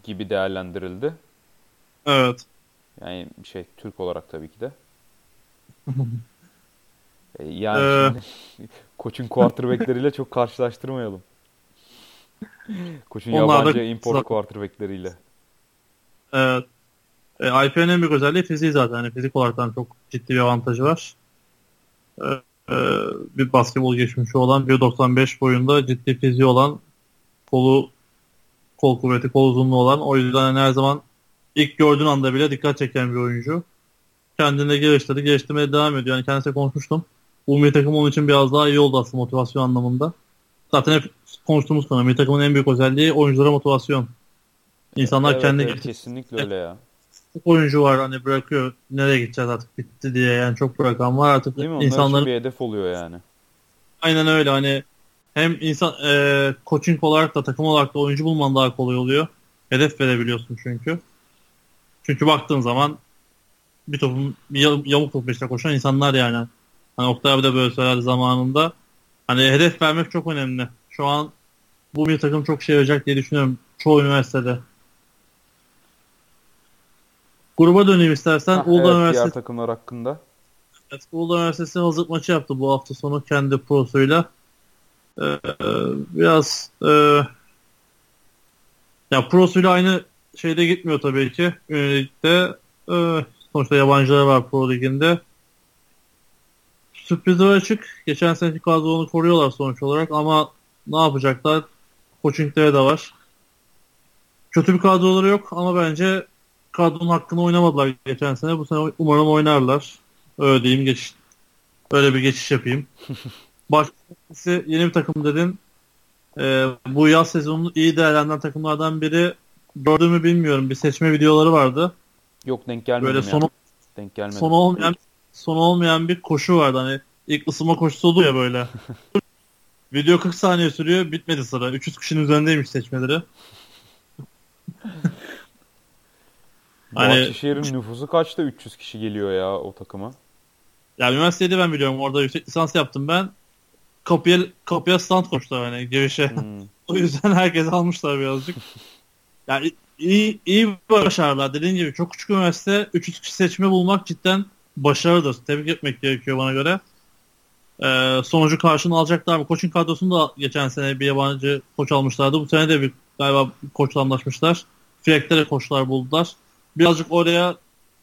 gibi değerlendirildi. Evet. Yani şey Türk olarak tabii ki de. E, Yani Ee, şimdi koçun quarterbackleriyle çok karşılaştırmayalım. Koçun Onlar da- yabancı import quarterbackleriyle. Evet. E, Alper'in en büyük özelliği fiziği zaten. Hani fizik olarak çok ciddi bir avantajı var. E, e, bir basketbol geçmişi olan 1.95 boyunda ciddi fiziği olan kolu kol kuvveti, kol uzunluğu olan o yüzden hani her zaman ilk gördüğün anda bile dikkat çeken bir oyuncu. Kendini geliştirdi, geliştirmeye devam ediyor. Yani kendisiyle konuşmuştum. Bu milli takım onun için biraz daha iyi oldu aslında motivasyon anlamında. Zaten hep konuştuğumuz konu. Milli takımın en büyük özelliği oyunculara motivasyon. İnsanlar Evet, kendi evet, kesinlikle öyle ya. çok oyuncu var hani bırakıyor nereye gideceğiz artık bitti diye yani çok bırakan var artık Değil mi? Onlar insanların bir hedef oluyor yani. aynen öyle hani hem insan e, coaching olarak da takım olarak da oyuncu bulman daha kolay oluyor. Hedef verebiliyorsun çünkü. Çünkü baktığın zaman bir topun bir yam- yamuk top peşine koşan insanlar yani. Hani Oktay abi de böyle söylerdi zamanında. Hani hedef vermek çok önemli. Şu an bu bir takım çok şey olacak diye düşünüyorum. Çoğu üniversitede. Gruba döneyim istersen. Hah, Uludağ evet, diğer Üniversitesi takımlar hakkında. Evet, Uludağ Üniversitesi hazırlık maçı yaptı bu hafta sonu kendi prosuyla. Ee, biraz e, ya prosuyla aynı şeyde gitmiyor tabii ki. Ünilikte e, sonuçta yabancılar var pro liginde. Sürprizler açık. Geçen seneki kadronu koruyorlar sonuç olarak ama ne yapacaklar? Coaching'leri de var. Kötü bir kadroları yok ama bence kadronun hakkını oynamadılar geçen sene. Bu sene umarım oynarlar. Öyle diyeyim geç. Öyle bir geçiş yapayım. Başkası yeni bir takım dedin. Ee, bu yaz sezonunu iyi değerlendiren takımlardan biri gördüğümü bilmiyorum. Bir seçme videoları vardı. Yok denk gelmedim Böyle sonu Denk gelmedim. sonu olmayan sonu olmayan bir koşu vardı. Hani ilk ısınma koşusu oluyor ya böyle. Video 40 saniye sürüyor. Bitmedi sıra. 300 kişinin üzerindeymiş seçmeleri. Hani- Bahçeşehir'in nüfusu kaçta 300 kişi geliyor ya o takıma. Ya üniversitede ben biliyorum. Orada yüksek lisans yaptım ben. Kapıya, kapıya stand koştular hani girişe. Hmm. O yüzden herkes almışlar birazcık. Yani iyi, iyi başarılar. Dediğin gibi çok küçük üniversite 300 kişi seçme bulmak cidden başarıdır. Tebrik etmek gerekiyor bana göre. Ee, sonucu karşını alacaklar mı? Koçun kadrosunu da geçen sene bir yabancı koç almışlardı. Bu sene de bir galiba koçla anlaşmışlar. Frek'te de koçlar buldular. Birazcık oraya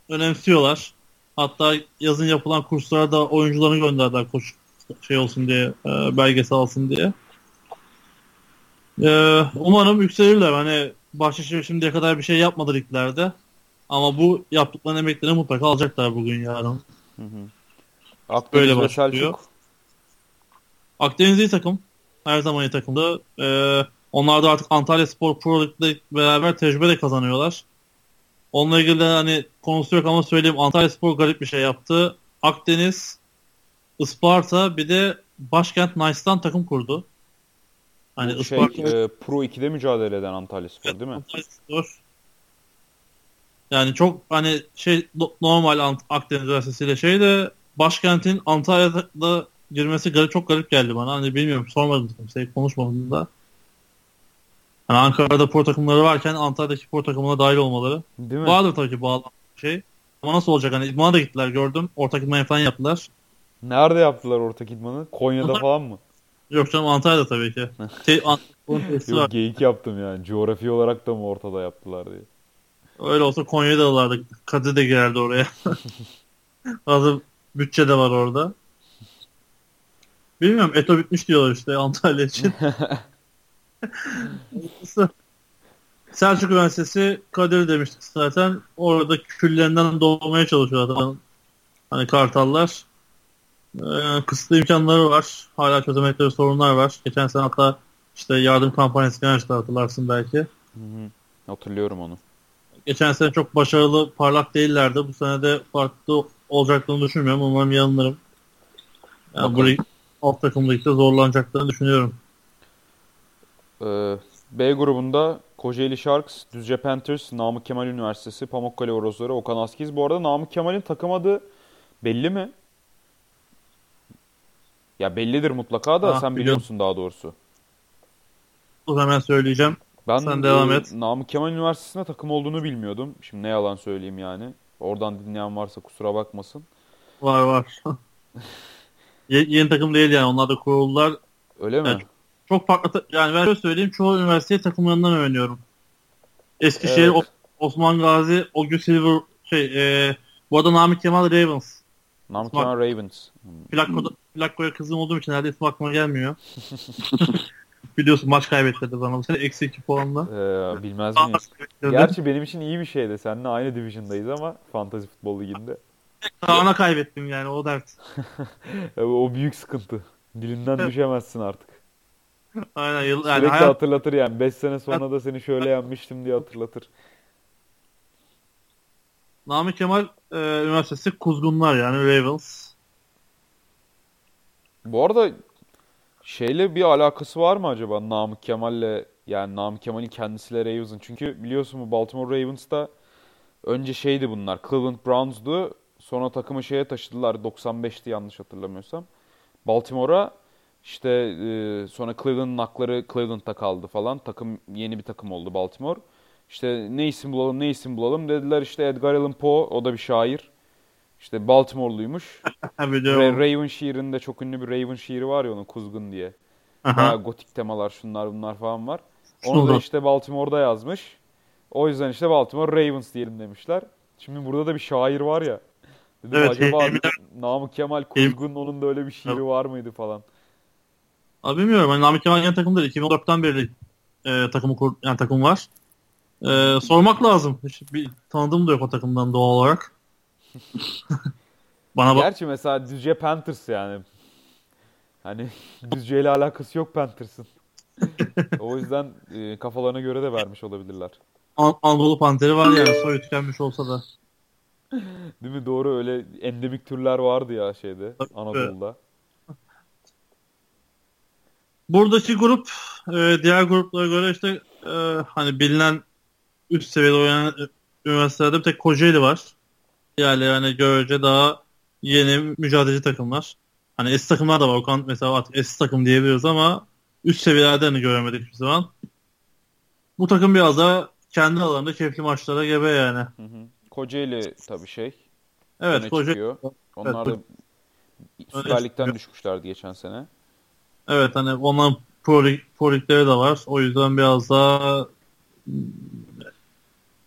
önemsiyorlar. Hatta yazın yapılan kurslara da oyuncularını gönderdiler koç şey olsun diye, e, belgesel alsın diye. Ee, umarım yükselirler. Hani Bahçeşehir şimdiye kadar bir şey yapmadı liglerde. Ama bu yaptıkları emeklerini mutlaka alacaklar bugün yarın. Hı hı. Akdeniz Böyle başlıyor. Selçuk. Akdeniz iyi takım. Her zaman iyi takımda. Ee, onlar da artık Antalya Spor Pro Lig'le beraber tecrübe de kazanıyorlar. Onunla ilgili de hani konusu yok ama söyleyeyim. Antalya Spor garip bir şey yaptı. Akdeniz, Isparta bir de Başkent Nice'dan takım kurdu. Hani Bu şey Isparta e, Pro 2'de mücadele eden Antalya Spor değil mi? Antalya Spor. Yani çok hani şey no- normal Akdeniz Üniversitesi'yle şey de başkentin Antalya'da girmesi garip, çok garip geldi bana. Hani bilmiyorum sormadım kimseye konuşmadım da. Hani Ankara'da pro takımları varken Antalya'daki pro takımına dahil olmaları. Değil mi? Vardır tabii ki bağlı şey. Ama nasıl olacak? Hani idmana da gittiler gördüm. Ortak idman falan yaptılar. Nerede yaptılar ortak idmanı? Konya'da falan mı? Yok canım Antalya'da tabii ki. Te. Yok geyik yaptım yani. Coğrafi olarak da mı ortada yaptılar diye. Öyle olsa Konya'da da. Kadir de girerdi oraya. Hazır bütçe de var orada. Bilmiyorum. Eto bitmiş diyorlar işte Antalya için. Selçuk Üniversitesi Kadir demiştik zaten. Orada küllerinden doğmaya çalışıyorlar. zaten. Hani kartallar. Ee, kısıtlı imkanları var. Hala çözemedikleri sorunlar var. Geçen sene hatta işte yardım kampanyası açtı hatırlarsın belki. Hı hı. Hatırlıyorum onu. Geçen sene çok başarılı, parlak değillerdi. Bu sene de farklı olacaklarını düşünmüyorum. Umarım yanılırım. Yani bu alt takım ligde zorlanacaklarını düşünüyorum. Ee, B grubunda Kocaeli Sharks, Düzce Panthers, Namık Kemal Üniversitesi, Pamukkale Orozları, Okan Askiz. Bu arada Namık Kemal'in takım adı belli mi? Ya bellidir mutlaka da Ah, sen biliyor musun daha doğrusu? Dur hemen söyleyeceğim. Ben Sen devam e, et. Namık Kemal Üniversitesi'nde takım olduğunu bilmiyordum. Şimdi ne yalan söyleyeyim yani. Oradan dinleyen varsa kusura bakmasın. Var var. Ye- yeni takım değil yani. Onlar da kuruldular. Öyle mi? Evet. Çok farklı. ta- Yani ben şöyle söyleyeyim. Çoğu üniversite takımlarından öğreniyorum. Eskişehir, Evet. O- Osman Gazi, Ogü Silver, şey, e, bu arada Namık Kemal Ravens. Namık Kemal Ravens. Plakko'da, Plakko'ya kızım olduğum için herhalde isim aklıma gelmiyor. Biliyorsun maç kaybettirdi bana bu sene. Eksi 2 puanla. Ee, bilmez miyiz? Gerçi benim için iyi bir şeydi. Seninle aynı division'dayız ama Fantasy Futbol Ligi'nde. Kaan'a kaybettim yani o dert. E, O büyük sıkıntı. Dilinden düşemezsin artık. Aynen. Yıl, yani Sürekli hayat, hatırlatır yani. 5 sene sonra da seni şöyle yenmiştim diye hatırlatır. Namık Kemal e, Üniversitesi Kuzgunlar yani Ravens. Bu arada şeyle bir alakası var mı acaba Namık Kemal'le yani Namık Kemal'in kendisiyle Ravens'ın? Çünkü biliyorsun bu Baltimore Ravens'ta önce şeydi bunlar Cleveland Browns'du. Sonra takımı şeye taşıdılar 95'ti yanlış hatırlamıyorsam. Baltimore'a işte e, sonra Cleveland'ın hakları Cleveland'da kaldı falan. Takım yeni bir takım oldu Baltimore. İşte ne isim bulalım ne isim bulalım dediler işte Edgar Allan Poe o da bir şair. İşte Baltimore'luymuş. Biliyorum. Raven şiirinde çok ünlü bir Raven şiiri var ya onun Kuzgun diye. Aha. Gotik temalar şunlar bunlar falan var. Onu da işte Baltimore'da yazmış. O yüzden işte Baltimore Ravens diyelim demişler. Şimdi burada da bir şair var ya. Dedim Evet, acaba Emine- Namık Kemal Kuzgun onun da öyle bir şiiri var mıydı falan. Abi bilmiyorum. Hani Namık Kemal yeni takım değil. 2014'ten beri e, takımı kur, yani takım var. E, sormak lazım. Hiç bir tanıdığım da yok o takımdan doğal olarak. Bana bak. Gerçi mesela Düzce Panthers yani. Hani Düzce ile alakası yok Panthers'ın. o yüzden e, kafalarına göre de vermiş olabilirler. An- Anadolu Panteri var yani soyu tükenmiş olsa da. Değil mi? Doğru öyle endemik türler vardı ya şeyde Tabii. Anadolu'da. Buradaki grup e, diğer gruplara göre işte e, hani bilinen üst seviyede oynayan e, üniversitelerde bir tek Kocaeli var. Yani yani görece daha yeni mücadeleci takımlar. Hani eski takımlar da var. Okan mesela artık eski takım diyebiliyoruz ama üst seviyelerde hani göremedik hiçbir zaman. Bu takım biraz daha kendi alanında keyifli maçlara gebe yani. Hı hı. Kocaeli tabii şey. Evet Kocaeli. Onlar da Evet, Süper Lig'den çıkıyor. düşmüşlerdi geçen sene. Evet hani onların pro, pro ligleri de var. O yüzden biraz daha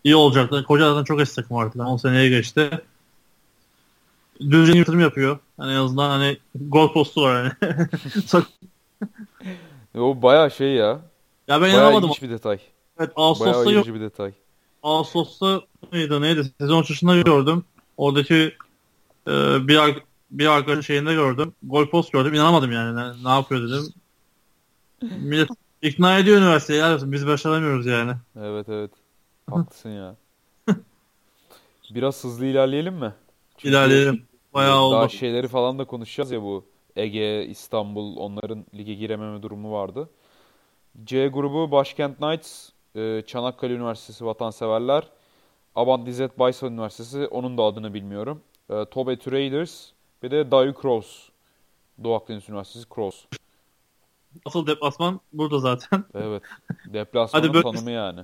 iyi olacaklar. Kocaeli'den çok eski takım vardı. 10 seneye geçti. Düzgün yatırım yapıyor. Hani en azından hani gol postu var yani. O bayağı şey ya. ya ben Bayağı inanamadım. ilginç bir detay. Evet Bayağı Ağustos'ta yok. bir detay. Ağustos'ta neydi neydi? Sezon açılışında gördüm. Oradaki e, bir bir arkadaşın şeyinde gördüm. Gol post gördüm. İnanamadım yani. Ne, ne yapıyor dedim. Millet ikna ediyor üniversiteyi. Biz başaramıyoruz yani. Evet evet. Haklısın ya. Biraz hızlı ilerleyelim mi? Çünkü İlerleyelim. Bayağı Daha oldu. şeyleri falan da konuşacağız ya bu Ege, İstanbul onların lige girememe durumu vardı. C grubu Başkent Knights, e, Çanakkale Üniversitesi Vatanseverler, Abant İzzet Baysal Üniversitesi onun da adını bilmiyorum. E, Tobet Raiders bir de Dayu Crows. Doğu Akdeniz Üniversitesi Crows. Asıl deplasman burada zaten. Evet. Deplasmanın Hadi böyle- tanımı yani.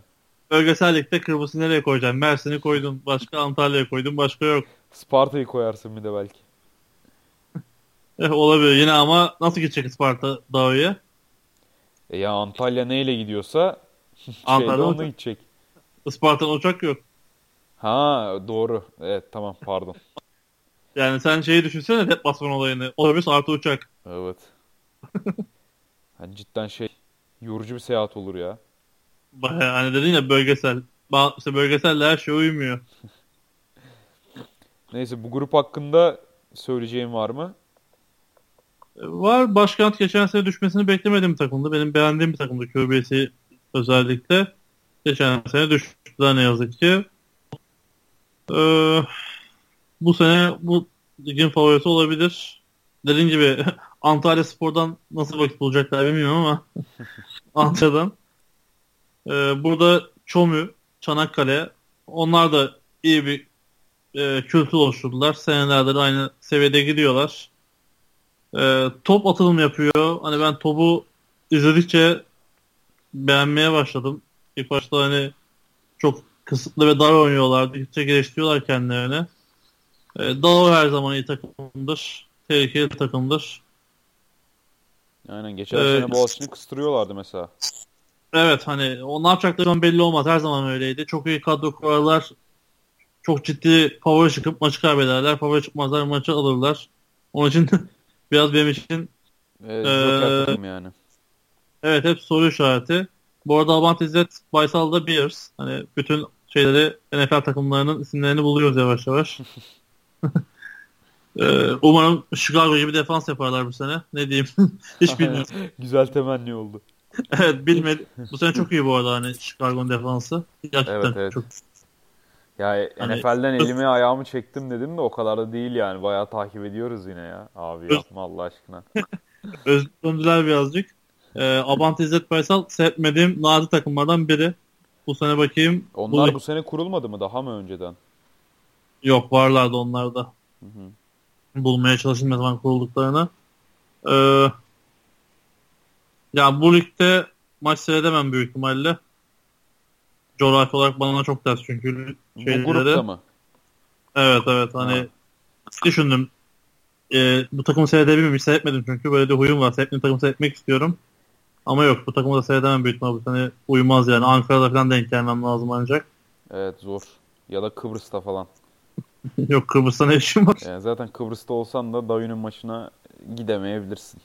Bölgesel ligde Kıbrıs'ı nereye koyacaksın? Mersin'i koydun. Başka Antalya'ya koydun. Başka yok. Sparta'yı koyarsın bir de belki. Eh, olabilir. Yine ama nasıl gidecek Sparta Davu'ya? E ya Antalya neyle gidiyorsa Antalya onunla gidecek. Isparta'nın uçak yok. Ha doğru. Evet tamam pardon. Yani sen şeyi düşünsene deplasman olayını. Otobüs artı uçak. Evet. Hani cidden şey yorucu bir seyahat olur ya. Hani dedin ya bölgesel. İşte bölgeselle her şey uymuyor. Neyse bu grup hakkında söyleyeceğim var mı? Var başkent geçen sene düşmesini beklemediğim bir takımdı. Benim beğendiğim bir takımdı QB'si özellikle. Geçen sene düştüler ne yazık ki. Ee, bu sene bu ligin favorisi olabilir. Dediğim gibi Antalya Spor'dan nasıl vakit bulacaklar bilmiyorum ama Antalya'dan. Ee, burada Çomü, Çanakkale onlar da iyi bir e, kültür oluşturdular. Senelerdir aynı seviyede gidiyorlar. E, top atılım yapıyor. Hani ben topu izledikçe beğenmeye başladım. İlk başta hani çok kısıtlı ve dar oynuyorlardı. Gittikçe geliştiriyorlar kendilerini. E, Dao her zaman iyi takımdır. Tehlikeli takımdır. Aynen geçen Ee, sene Boğaziçi'ni kıstırıyorlardı mesela. Evet hani o ne yapacakları an belli olmaz. Her zaman öyleydi. Çok iyi kadro kurarlar. Çok ciddi favori çıkıp maçı kaybederler. Favori çıkmazlar maçı alırlar. Onun için biraz benim için Evet, Ee, yani. evet hep soru işareti. Bu arada Avant İzzet Baysal'da Bears. Hani bütün şeyleri NFL takımlarının isimlerini buluyoruz yavaş yavaş. Ee, umarım Chicago gibi defans yaparlar bu sene. Ne diyeyim? Hiç bilmiyorum. Güzel temenni oldu. evet bilmedim. Bu sene çok iyi bu arada hani Chicago'nun defansı. Gerçekten Evet, evet. çok Ya Hani- NFL'den elimi ayağımı çektim dedim de o kadar da değil yani. Bayağı takip ediyoruz yine ya. Abi yapma Allah aşkına. öz döndüler birazcık. Ee, Abant İzzet Baysal seyretmediğim nadir takımlardan biri. Bu sene bakayım. Onlar Bu- bu sene kurulmadı mı daha mı önceden? Yok varlardı onlarda. Hı hı. Bulmaya çalışın ne zaman kurulduklarını. Ee, ya bu ligde maç seyredemem büyük ihtimalle. Coğrafi olarak bana çok ters çünkü Bu şeyleri. grupta mı? Evet evet hani Ha. düşündüm. Ee, bu takımı seyredebilmem. Hiç seyretmedim çünkü böyle bir huyum var. Seyrettiğim takımı seyretmek istiyorum. Ama yok bu takımı da seyredemem büyük ihtimalle. Bu sene uyumaz yani. Ankara'da falan denk gelmem lazım ancak. Evet zor. Ya da Kıbrıs'ta falan. yok Kıbrıs'ta ne işim var? Yani zaten Kıbrıs'ta olsan da Dayı'nın maçına gidemeyebilirsin.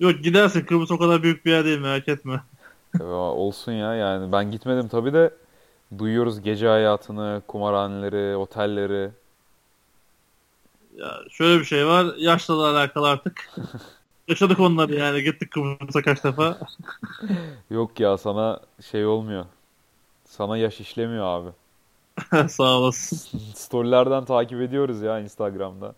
Yok gidersin Kıbrıs o kadar büyük bir yer değil merak etme. Ya olsun ya yani ben gitmedim tabii de duyuyoruz gece hayatını, kumarhaneleri, otelleri. Ya şöyle bir şey var. Yaşla da alakalı artık. Yaşadık onları yani. Gittik Kıbrıs'a kaç defa. Yok ya sana şey olmuyor. Sana yaş işlemiyor abi. Sağ olasın. Storylerden takip ediyoruz ya Instagram'da.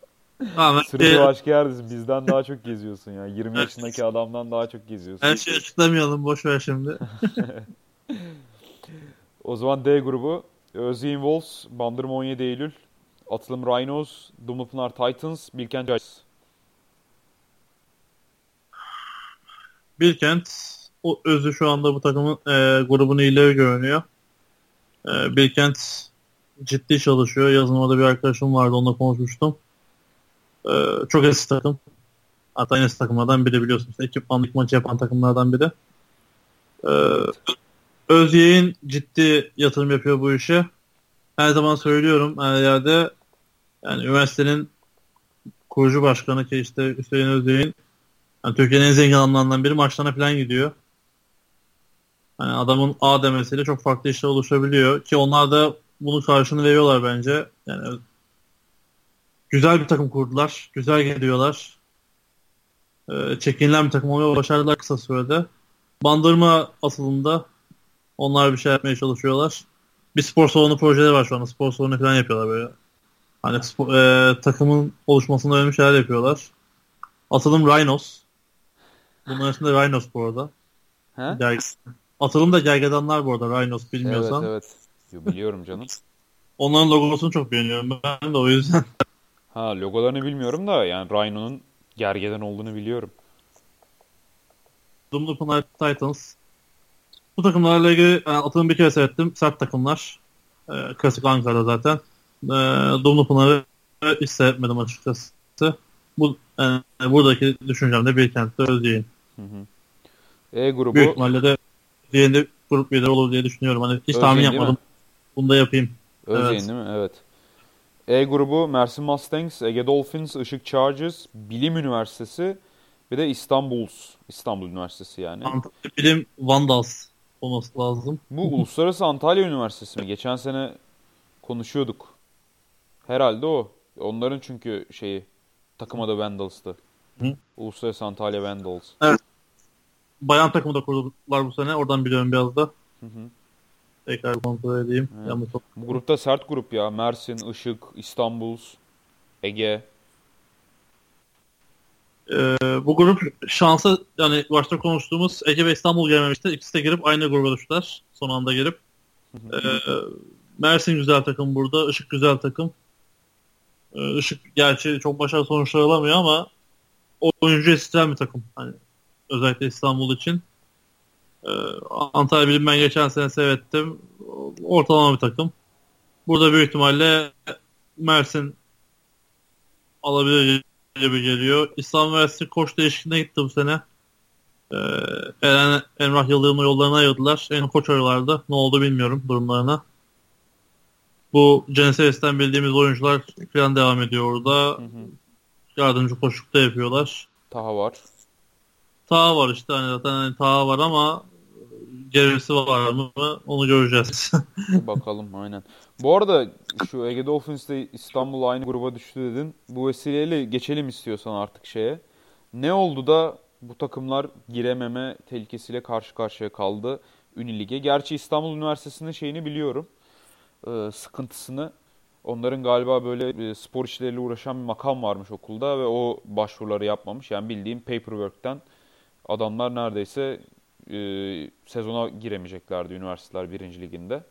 Ama Sürekli başka yerdesin. Bizden daha çok geziyorsun ya. 20 yaşındaki adamdan daha çok geziyorsun. her şeyi açıklamayalım. Boş ver şimdi. O zaman D grubu. Özyeğin Wolves, Bandırma 17 Eylül, Atılım Rhinos, Dumlupınar Titans, Bilkent Giants. Bilkent o özü şu anda bu takımın e, grubunu ileri görünüyor. E, Bilkent ciddi çalışıyor. Yazın orada bir arkadaşım vardı. Onunla konuşmuştum. E, çok eski takım. Hatta en eski takımlardan biri biliyorsunuz. Ekipmanlık maçı yapan takımlardan biri. E, Özyeğin ciddi yatırım yapıyor bu işe. Her zaman söylüyorum her yerde yani üniversitenin kurucu başkanı ki işte Hüseyin Özyeğin yani Türkiye'nin en zengin adamlarından biri maçlarına falan gidiyor. Hani adamın A demesiyle çok farklı işler oluşabiliyor ki onlar da bunun karşılığını veriyorlar bence. Yani güzel bir takım kurdular. Güzel gidiyorlar. Ee, çekinilen bir takım olmaya başardılar kısa sürede. Bandırma asılında onlar bir şey yapmaya çalışıyorlar. Bir spor salonu projeleri var şu anda. Spor salonu falan yapıyorlar böyle. Hani spor, e, takımın oluşmasında önemli şeyler yapıyorlar. Atılım Rhinos. Bunun arasında Rhinos bu arada. He? Ger- Atılım da gergedanlar bu arada Rhinos Evet bilmiyorsan. evet. Yo, biliyorum canım. Onların logosunu çok beğeniyorum ben de o yüzden. Ha logolarını bilmiyorum da yani Rhino'nun gergeden olduğunu biliyorum. Dumlu Pınar Titans. Bu takımlarla ilgili yani atılım bir kere seyrettim. Sert takımlar. Ee, klasik Ankara zaten. Ee, Dumlu Pınar'ı hiç seyretmedim açıkçası. Bu yani buradaki düşüncem de Bilkent'te Özyeğin. Hı hı. E grubu Büyük ihtimalle de grup lideri olur diye düşünüyorum. Hani hiç tahmin Özyeğin değil yapmadım. Bunu da yapayım. Özyeğin evet. değil mi? Evet. E grubu Mersin Mustangs, Ege Dolphins, Işık Chargers, Bilim Üniversitesi bir de İstanbul's. İstanbul Üniversitesi yani. Antalya Bilim Vandals olması lazım. Bu Uluslararası Antalya Üniversitesi mi? Geçen sene konuşuyorduk. Herhalde o. Onların çünkü şeyi takım adı Vandals'tı. Hı. Uluslararası Antalya Vandals. Bayan takımı da kurdular bu sene. Oradan biliyorum biraz da. Hı hı. Tekrar kontrol edeyim. Evet. Yanlış. Bu grupta sert grup ya. Mersin, Işık, İstanbul, Ege. Ee, bu grup şansa yani başta konuştuğumuz Ege ve İstanbul gelmemişti. İkisi de girip aynı gruba düştüler. Son anda girip. Ee, Mersin güzel takım burada. Işık güzel takım. Ee, Işık gerçi çok başarılı sonuçlar alamıyor ama oyuncu isteyen bir takım. Hani özellikle İstanbul için. Ee, Antalya Bilim ben geçen sene seyrettim. Ortalama bir takım. Burada büyük ihtimalle Mersin alabilir gibi geliyor. İslam Üniversitesi koç değişikliğine gitti bu sene. Ee, Eren, Emrah Yıldırım'la yollarına ayırdılar. En koç arıyorlardı. Ne oldu bilmiyorum durumlarına. Bu Genesis'ten bildiğimiz oyuncular falan devam ediyor orada. Hı hı. Yardımcı koçlukta yapıyorlar. Taha var. Taha var işte hani zaten hani Taha var ama gerisi var mı onu göreceğiz. Bakalım aynen. Bu arada şu Ege Dolphins ile İstanbul aynı gruba düştü dedin. Bu vesileyle geçelim istiyorsan artık şeye. Ne oldu da bu takımlar girememe tehlikesiyle karşı karşıya kaldı Ünlü Gerçi İstanbul Üniversitesi'nin şeyini biliyorum. E, sıkıntısını. Onların galiba böyle e, spor işleriyle uğraşan bir makam varmış okulda ve o başvuruları yapmamış. Yani bildiğim paperwork'ten adamlar neredeyse e, sezona giremeyeceklerdi üniversiteler birinci liginde.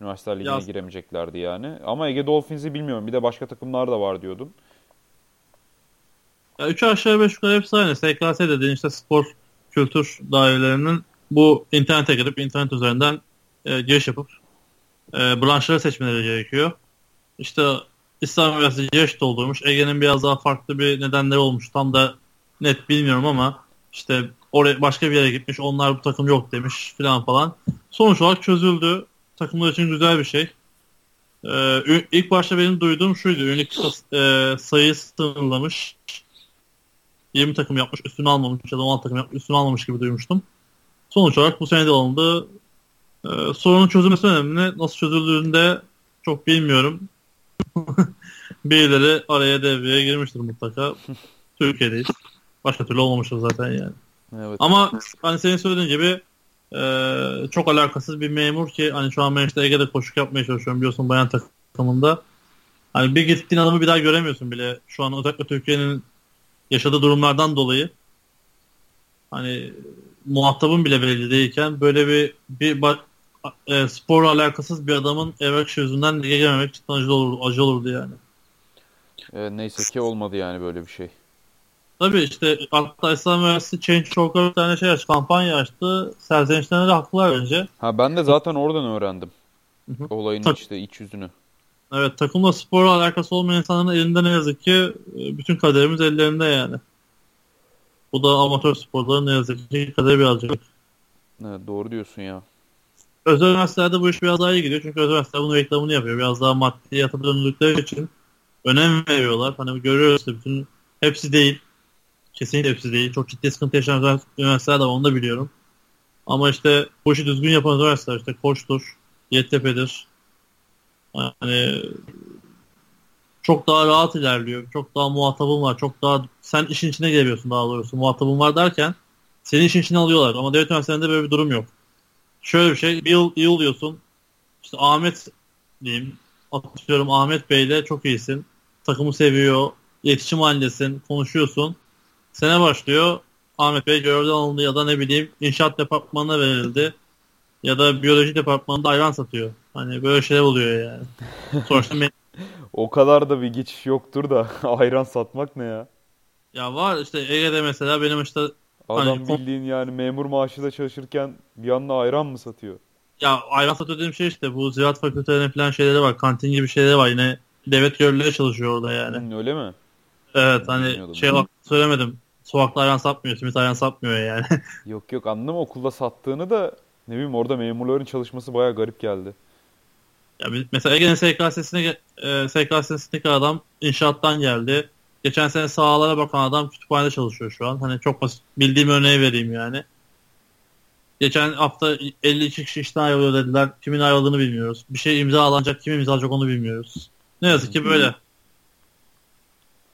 Üniversiteler ligine Yaz. giremeyeceklerdi yani. Ama Ege Dolphins'i bilmiyorum. Bir de başka takımlar da var diyordun. Ya üç aşağı beş yukarı hepsi aynı. SKS dediğin işte spor kültür dairelerinin bu internete girip internet üzerinden e, giriş yapıp e, branşları seçmeleri gerekiyor. İşte İslam Üniversitesi giriş doldurmuş. Ege'nin biraz daha farklı bir nedenleri olmuş. Tam da net bilmiyorum ama işte oraya başka bir yere gitmiş. Onlar bu takım yok demiş falan falan. Sonuç olarak çözüldü. Takımlar için güzel bir şey. Ee, ilk başta benim duyduğum şuydu. Ünlük e, sayı sınırlamış. 20 takım yapmış üstünü almamış ya da 16 takım yapmış üstünü almamış gibi duymuştum. Sonuç olarak bu sene de alındı. Ee, sorunun çözülmesi önemli. Nasıl çözüldüğünde çok bilmiyorum. Birileri araya devreye girmiştir mutlaka. Türkiye'deyiz. Başka türlü olmamıştır zaten yani. Evet. Ama hani senin söylediğin gibi e, çok alakasız bir memur ki hani şu an ben işte Ege'de koşuk yapmaya çalışıyorum biliyorsun bayan takımında. Hani bir gittiğin adamı bir daha göremiyorsun bile. Şu an özellikle Türkiye'nin yaşadığı durumlardan dolayı hani muhatabın bile belli değilken böyle bir bir e, sporla alakasız bir adamın evrak yüzünden lige gelmemek cidden acı, olur, acı olurdu yani. E, neyse ki olmadı yani böyle bir şey. Tabii işte hatta İslam Üniversitesi Change.org'a bir tane şey açtı, kampanya açtı. Serzenişlerine de haklılar bence. Ha ben de zaten oradan öğrendim. Hı-hı. Olayın Ta- işte iç yüzünü. Evet takımla sporla alakası olmayan insanların elinde ne yazık ki e, bütün kaderimiz ellerinde yani. Bu da amatör sporların ne yazık ki kaderi birazcık. Evet doğru diyorsun ya. Özel üniversitelerde bu iş biraz daha iyi gidiyor. Çünkü özel üniversiteler bunun reklamını yapıyor. Biraz daha maddi yatırım döndükleri için önem veriyorlar. Hani görüyoruz işte bütün hepsi değil. Kesinlikle hepsi değil. Çok ciddi sıkıntı yaşayan üniversiteler de var onu da biliyorum. Ama işte bu işi düzgün yapan üniversiteler işte Koç'tur, Yeditepe'dir. Hani çok daha rahat ilerliyor. Çok daha muhatabın var. Çok daha sen işin içine geliyorsun daha doğrusu. Muhatabın var derken senin işin içine alıyorlar. Ama devlet üniversitelerinde böyle bir durum yok. Şöyle bir şey. Bir yıl iyi oluyorsun. İşte Ahmet diyeyim. Atıyorum Ahmet Bey'le çok iyisin. Takımı seviyor. İletişim halindesin. Konuşuyorsun. Sene başlıyor. Ahmet Bey görevden alındı ya da ne bileyim inşaat departmanına verildi. Ya da biyoloji departmanında hayvan satıyor. Hani böyle şeyler oluyor yani. Sonuçta o kadar da bir geçiş yoktur da ayran satmak ne ya? Ya var işte Ege'de mesela benim işte Adam hani, bildiğin yani memur maaşıyla çalışırken bir anda ayran mı satıyor? Ya ayran satıyor dediğim şey işte bu ziraat fakültelerinin falan şeyleri var. Kantin gibi şeyleri var. Yine devlet görevlileri çalışıyor orada yani. Hı, öyle mi? Evet hani şey bak söylemedim. Sokakta ayran satmıyor. Simit ayran satmıyor yani. yok yok anladım okulda sattığını da ne bileyim orada memurların çalışması baya garip geldi. Ya mesela Ege'nin SKS'sine e, SKS'sindeki adam inşaattan geldi. Geçen sene sahalara bakan adam kütüphanede çalışıyor şu an. Hani çok basit bildiğim örneği vereyim yani. Geçen hafta 52 kişi işten ayrılıyor dediler. Kimin ayrıldığını bilmiyoruz. Bir şey imza alınacak, kim imza alacak onu bilmiyoruz. Ne yazık ki böyle.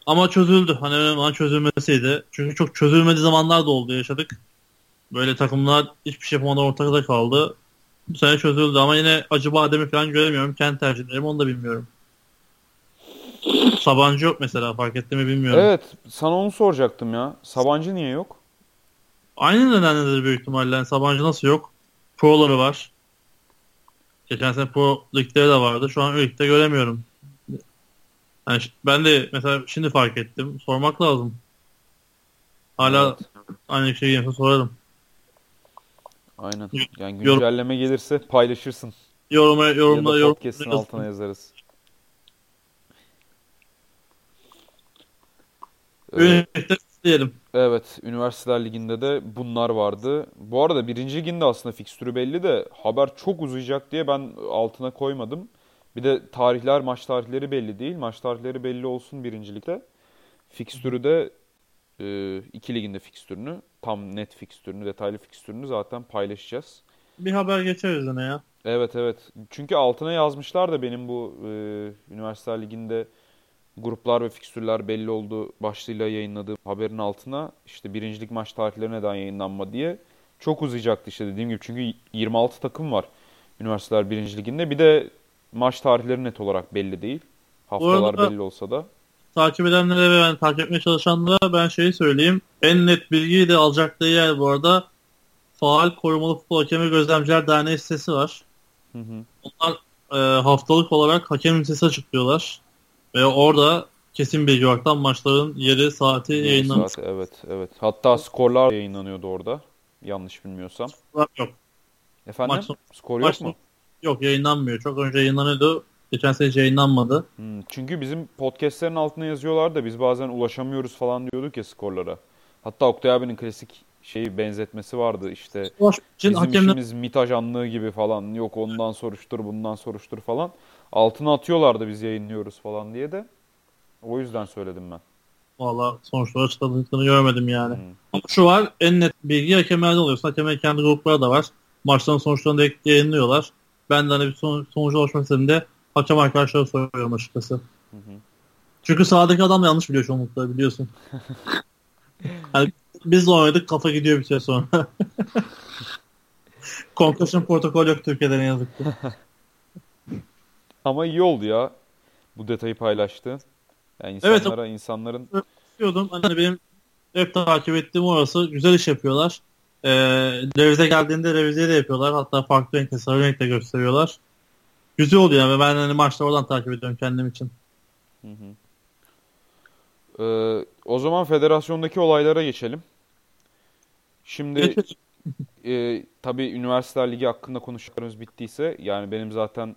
Ama çözüldü. Hani önemli olan çözülmesiydi. Çünkü çok çözülmediği zamanlar da oldu yaşadık. Böyle takımlar hiçbir şey yapamadan ortada kaldı. Bu sene çözüldü ama yine acı bademi falan göremiyorum. Kendi tercihlerim onu da bilmiyorum. Sabancı yok mesela fark etti mi bilmiyorum. Evet sana onu soracaktım ya. Sabancı niye yok? Aynı nedenledir büyük ihtimalle. Yani Sabancı nasıl yok? Pro'ları var. Geçen sene Pro ligleri de vardı. Şu an ligde göremiyorum. Yani ben de mesela şimdi fark ettim. Sormak lazım. Hala Evet. aynı şeyi yapsa sorarım. Aynen. Yani Yorum- güncelleme gelirse paylaşırsın. Yoruma Ya yorumla da yorum. podcast'ın altına yazarız. Ee, Ünite diyelim. Evet, Üniversiteler Ligi'nde de bunlar vardı. Bu arada birinci liginde aslında fikstürü belli de haber çok uzayacak diye ben altına koymadım. Bir de tarihler, maç tarihleri belli değil. Maç tarihleri belli olsun birinci ligde. Fikstürü de e, iki liginde fikstürünü, tam net fikstürünü, detaylı fikstürünü zaten paylaşacağız. Bir haber geçeriz yine ya. Evet evet. Çünkü altına yazmışlar da benim bu e, Üniversiteler Ligi'nde gruplar ve fikstürler belli oldu başlığıyla yayınladığım haberin altına işte birincilik maç tarihleri neden yayınlanma diye çok uzayacaktı işte dediğim gibi çünkü 26 takım var Üniversiteler birinci liginde bir de maç tarihleri net olarak belli değil. Haftalar arada- belli olsa da. Takip edenlere ve yani takip etmeye çalışanlara ben şeyi söyleyeyim. En net bilgiyi de alacakları yer bu arada Faal Korumalı Futbol Hakemi Gözlemciler Derneği sitesi var. Hı hı. Onlar e, haftalık olarak hakem listesi açıklıyorlar. Ve orada kesin bilgi olaraktan maçların yeri, saati Yayın yayınlanmış. saati, evet evet. Hatta skorlar yayınlanıyordu orada. Yanlış bilmiyorsam. Yok. Efendim? Maç Skor maç yok mu? Yok yayınlanmıyor. Çok önce yayınlanıyordu. Geçen sene hiç yayınlanmadı. Hmm, çünkü bizim podcastlerin altına yazıyorlar da biz bazen ulaşamıyoruz falan diyorduk ya skorlara. Hatta Oktay abinin klasik şeyi benzetmesi vardı işte için bizim hakemler işimiz MİT ajanlığı gibi falan yok ondan soruştur bundan soruştur falan. Altına atıyorlardı biz yayınlıyoruz falan diye de. O yüzden söyledim ben. valla sonuçları açıkladıklarını görmedim yani. Hmm. Ama şu var en net bilgi hakemlerden alıyorsun. Hakemlerin kendi grupları da var. Maçların sonuçlarını direkt yayınlıyorlar. Ben de hani bir son, sonuca ulaşmak istediğimde hakem arkadaşlara soruyorum açıkçası. Hı hı. Çünkü sahadaki adam yanlış biliyor çoğunlukla biliyorsun. hani biz de oynadık kafa gidiyor bir süre sonra. Concussion protokol yok Türkiye'de ne yazık ki. Ama iyi oldu ya bu detayı paylaştığın. Yani Evet, insanlara insanların Diyordum hani benim hep takip ettiğim orası güzel iş yapıyorlar. Ee, revize geldiğinde revize de yapıyorlar. Hatta farklı renkte sarı renkte gösteriyorlar. Güzel oluyor yani ben hani maçları oradan takip ediyorum kendim için. Hı hı. Ee, o zaman federasyondaki olaylara geçelim. Şimdi e, tabii Üniversiteler Ligi hakkında konuşacaklarımız bittiyse yani benim zaten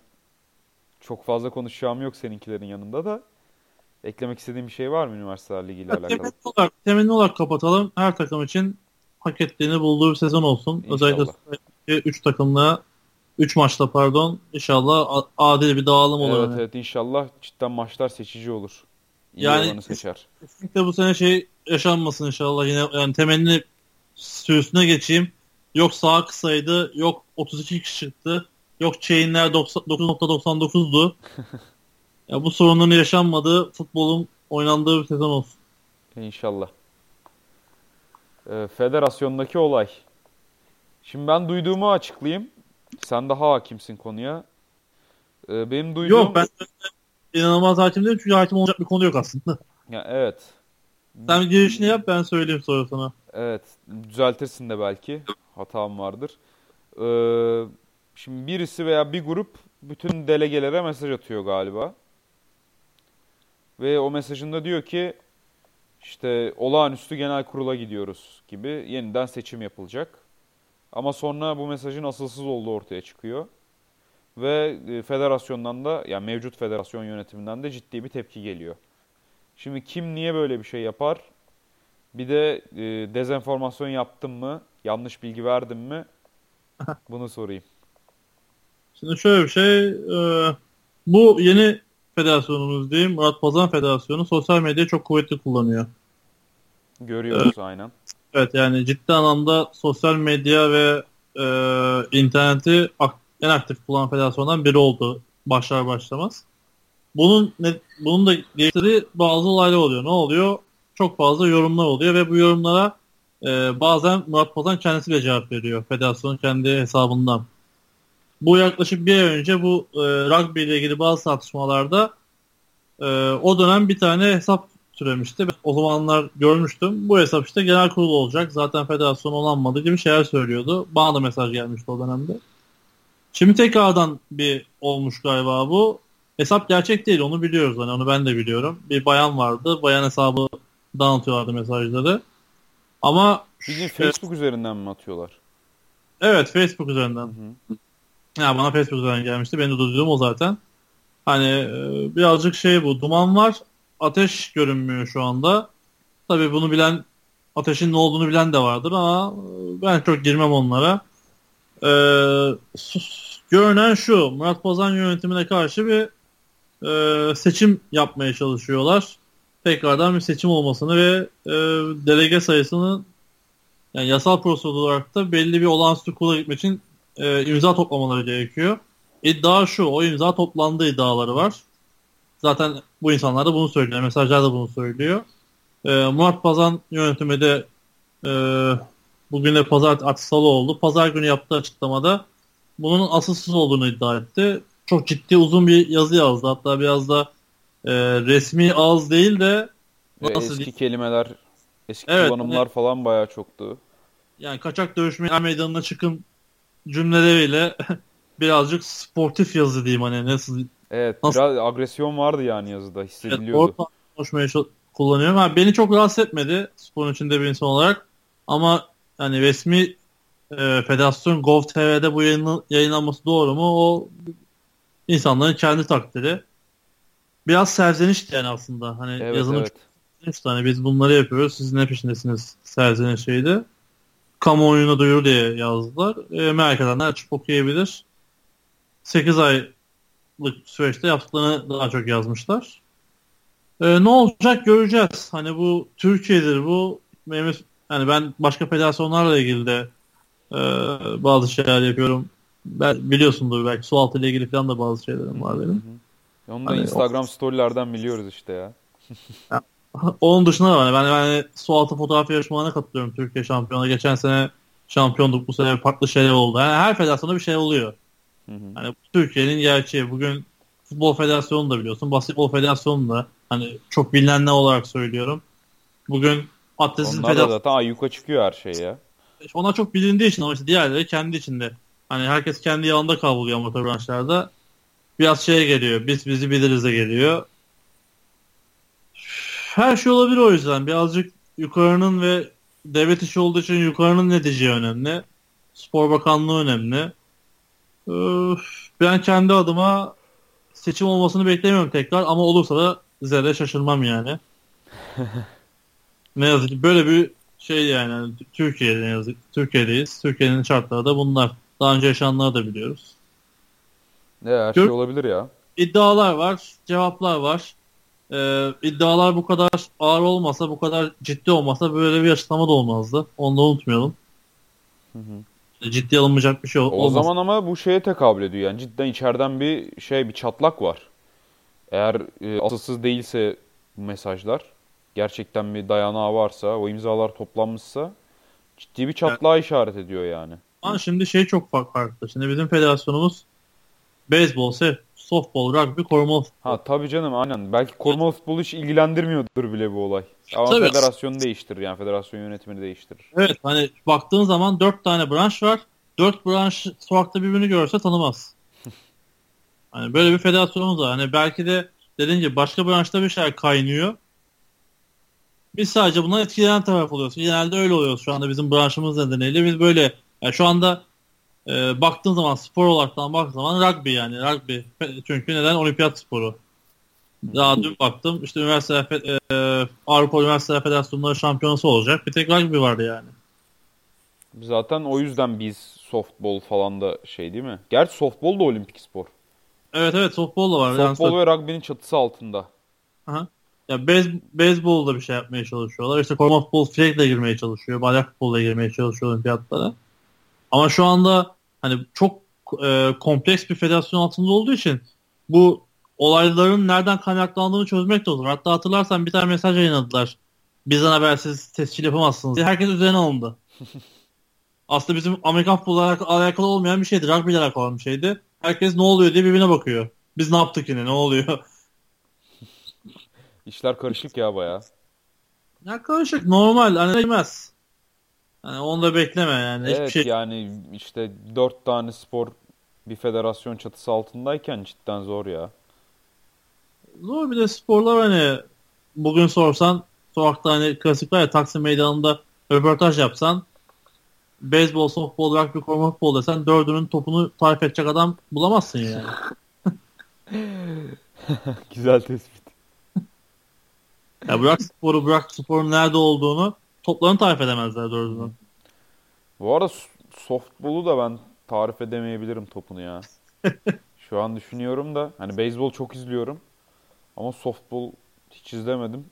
çok fazla konuşacağım yok seninkilerin yanında da. Eklemek istediğim bir şey var mı Üniversiteler Ligi ile alakalı? Temenni olarak, temenni olarak kapatalım. Her takım için hak ettiğini bulduğu bir sezon olsun. İnşallah. Özellikle 3 takımla 3 maçta pardon inşallah adil bir dağılım olur. Evet yani. evet inşallah cidden maçlar seçici olur. İyi Yani- seçer. Kesinlikle bu sene şey yaşanmasın inşallah yine yani temenni sürüsüne geçeyim. Yok sağ kısaydı, yok 32 kişi çıktı, yok chainler 90 9.99'du. ya bu sorunların yaşanmadığı futbolun oynandığı bir sezon olsun. İnşallah. Ee, federasyondaki olay. Şimdi ben duyduğumu açıklayayım. Sen daha hakimsin konuya. Ee, benim duyduğum... Yok ben inanılmaz hakim değilim çünkü hakim olacak bir konu yok aslında. Ya, evet. Sen girişini yap ben söyleyeyim sonra sana. Evet. Düzeltirsin de belki. Hatam vardır. Ee, şimdi birisi veya bir grup bütün delegelere mesaj atıyor galiba. Ve o mesajında diyor ki işte olağanüstü genel kurula gidiyoruz gibi yeniden seçim yapılacak. Ama sonra bu mesajın asılsız olduğu ortaya çıkıyor. Ve e, federasyondan da yani mevcut federasyon yönetiminden de ciddi bir tepki geliyor. Şimdi kim niye böyle bir şey yapar? Bir de e, dezenformasyon yaptım mı? Yanlış bilgi verdim mi? Bunu sorayım. Şimdi şöyle bir şey e, bu yeni federasyonumuz diyeyim Murat Pazan Federasyonu sosyal medyayı çok kuvvetli kullanıyor. Görüyoruz aynen. Evet yani ciddi anlamda sosyal medya ve e, interneti ak- en aktif kullanan federasyondan biri oldu başlar başlamaz. Bunun ne, bunun da getirdiği bazı olaylar oluyor. Ne oluyor? Çok fazla yorumlar oluyor ve bu yorumlara e, bazen Murat Pazan kendisi de cevap veriyor federasyonun kendi hesabından. Bu yaklaşık bir ay önce bu e, rugby ile ilgili bazı tartışmalarda e, o dönem bir tane hesap türemişti. O zamanlar görmüştüm. Bu hesap işte genel kurulu olacak. Zaten federasyon olanmadı gibi şeyler söylüyordu. Bana da mesaj gelmişti o dönemde. Şimdi tekrardan bir olmuş galiba bu. Hesap gerçek değil onu biliyoruz. Hani onu ben de biliyorum. Bir bayan vardı. Bayan hesabı dağıtıyorlardı mesajları. Ama Bildiğin Facebook üzerinden mi atıyorlar? evet Facebook üzerinden. Hı hı. Ya bana üzerinden gelmişti. Benim de duyduğum o zaten. Hani e, birazcık şey bu. Duman var. Ateş görünmüyor şu anda. Tabii bunu bilen ateşin ne olduğunu bilen de vardır ama e, ben çok girmem onlara. Ee, görünen şu. Murat Bozan yönetimine karşı bir e, seçim yapmaya çalışıyorlar. Tekrardan bir seçim olmasını ve e, delege sayısını yani yasal prosedür olarak da belli bir olağanüstü kurula gitmek için e, imza toplamaları gerekiyor. İddia şu, o imza toplandığı iddiaları var. Zaten bu insanlar da bunu söylüyor, mesajlar da bunu söylüyor. E, Murat Pazan yönetimi de e, bugün de pazar artık salı oldu. Pazar günü yaptığı açıklamada bunun asılsız olduğunu iddia etti. Çok ciddi uzun bir yazı yazdı. Hatta biraz da e, resmi ağız değil de Nasıl eski kelimeler, eski Evet, kullanımlar hani- falan bayağı çoktu. yani kaçak dövüşmeye meydanına çıkın cümleleriyle birazcık sportif yazı diyeyim hani nasıl Evet, Nasıl- biraz agresyon vardı yani yazıda evet, hissediliyordu. orta konuşmaya kullanıyorum. Ha, beni çok rahatsız etmedi sporun içinde bir insan olarak ama hani resmi e, federasyon Gov.tr'de bu yayın, yayınlanması doğru mu? O insanların kendi takdiri. Biraz serzenişti yani aslında. Hani Evet, yazının evet. Hani biz bunları yapıyoruz. Siz ne peşindesiniz serzene şeydi. Kamuoyuna duyur diye yazdılar. E, merak edenler açıp okuyabilir. 8 aylık süreçte yaptıklarını daha çok yazmışlar. E, ne olacak göreceğiz. Hani bu Türkiye'dir bu. Benim, hani ben başka federasyonlarla ilgili de e, bazı şeyler yapıyorum. Ben, biliyorsundur belki su altı ile ilgili falan da bazı şeylerim var benim. Onu da Hani Instagram storylerden biliyoruz işte ya. Onun dışında da var. Ben, ben su altı fotoğraf yarışmalarına katılıyorum Türkiye şampiyonu. Geçen sene şampiyonduk. Bu sene farklı şeyler oldu. Yani her federasyonda bir şey oluyor. Hı hı. Hani Türkiye'nin gerçeği. Bugün futbol federasyonu da biliyorsun. Basketbol federasyonu da hani çok bilinen ne olarak söylüyorum. Bugün atletizm Onlar da federasyonu zaten ayyuka çıkıyor her şey ya. ona çok bilindiği için ama işte diğerleri kendi içinde. Hani herkes kendi yanında kavruluyor amatör branşlarda. Biraz şeye geliyor. Biz bizi biliriz de geliyor. Her şey olabilir o yüzden. Birazcık yukarının ve devlet işi olduğu için yukarının ne diyeceği önemli. Spor Bakanlığı önemli. Ben kendi adıma seçim olmasını beklemiyorum tekrar ama olursa da zerre şaşırmam yani. ne yazık ki böyle bir şey yani Türkiye'de ne yazık Türkiye'deyiz. Türkiye'nin şartları da bunlar. Daha önce yaşananları da biliyoruz. Ne her şey olabilir ya. İddialar var, cevaplar var. Ee, iddialar bu kadar ağır olmasa, bu kadar ciddi olmasa böyle bir açıklama da olmazdı. Onu da unutmayalım. Hı hı. Ciddi alınmayacak bir şey ol- O olmaz. zaman ama bu şeye tekabül ediyor yani cidden içeriden bir şey bir çatlak var. Eğer e, asılsız değilse bu mesajlar gerçekten bir dayanağı varsa o imzalar toplanmışsa ciddi bir çatlağa işaret ediyor yani. Ama şimdi şey çok fark- farklı. Şimdi bizim federasyonumuz beyzbol, softball, rugby, korumalı futbol. Ha tabii canım aynen. Belki korumalı futbolu hiç ilgilendirmiyordur bile bu olay. Ama Tabii. federasyonu değiştirir yani federasyon yönetimini değiştirir. Evet hani baktığın zaman dört tane branş var. Dört branş sokakta birbirini görse tanımaz. Hani böyle bir federasyonumuz var. Hani belki de dediğim gibi başka branşta bir şeyler kaynıyor. Biz sadece bundan etkilenen taraf oluyoruz. Genelde öyle oluyoruz şu anda bizim branşımız nedeniyle. Biz böyle yani şu anda e, baktığın zaman spor olaraktan baktığın zaman rugby yani rugby. Çünkü neden? Olimpiyat sporu. Daha dün baktım işte üniversite e, Avrupa Üniversiteler Federasyonları şampiyonası olacak. Bir tek rugby vardı yani. Zaten o yüzden biz softball falan da şey değil mi? Gerçi softball da olimpik spor. Evet evet softball da var. Yani Softball ve rugby'nin çatısı altında. Aha. Ya bez, beyzbolda bir şey yapmaya çalışıyorlar. İşte koruma futbol flag'le girmeye çalışıyor. Bayrak futbolla girmeye çalışıyor olimpiyatlara. Ama şu anda hani çok e, kompleks bir federasyon altında olduğu için bu olayların nereden kaynaklandığını çözmek de zor. Hatta hatırlarsan bir tane mesaj yayınladılar. Bizden habersiz tescil yapamazsınız. Herkes üzerine alındı. Aslında bizim Amerikan futbolla alakalı olmayan bir şeydi. Rugby ile alakalı bir şeydi. Herkes ne oluyor diye birbirine bakıyor. Biz ne yaptık yine ne oluyor? İşler karışık ya baya. Ya karışık normal hani değmez. Hani onu da bekleme yani. Hiçbir Evet şey yani işte dört tane spor bir federasyon çatısı altındayken cidden zor ya. zor bir de sporlar hani bugün sorsan sokakta hani klasik var ya Taksim Meydanı'nda röportaj yapsan beyzbol, softball, rugby, koruma futbol desen dördünün topunu tarif edecek adam bulamazsın yani. Güzel tespit. Ya bırak sporu bırak sporun nerede olduğunu toplarını tarif edemezler dördünün. Bu arada s- softball'u da ben tarif edemeyebilirim topunu ya. Şu an düşünüyorum da hani beyzbol çok izliyorum ama softball hiç izlemedim.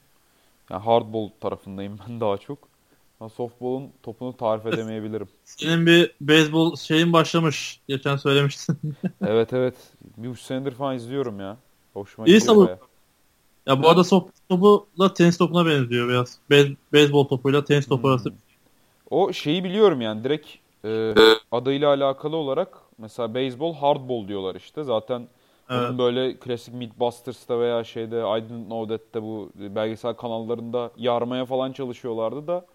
Yani hardball tarafındayım ben daha çok. Ama softball'un topunu tarif edemeyebilirim. Senin bir beyzbol şeyin başlamış. Geçen söylemiştin. Evet evet. Bir üç senedir falan izliyorum ya. Hoşuma İyi gidiyor baya. Ya bu arada soft topuyla tenis topuna benziyor biraz. Beyz, beyzbol topuyla tenis topu Hmm. arası. O şeyi biliyorum yani direkt e, adıyla alakalı olarak mesela beyzbol hardball diyorlar işte. Zaten Evet. Bunun böyle klasik Mythbusters'ta veya şeyde I Didn't Know That'te bu belgesel kanallarında yarmaya falan çalışıyorlardı da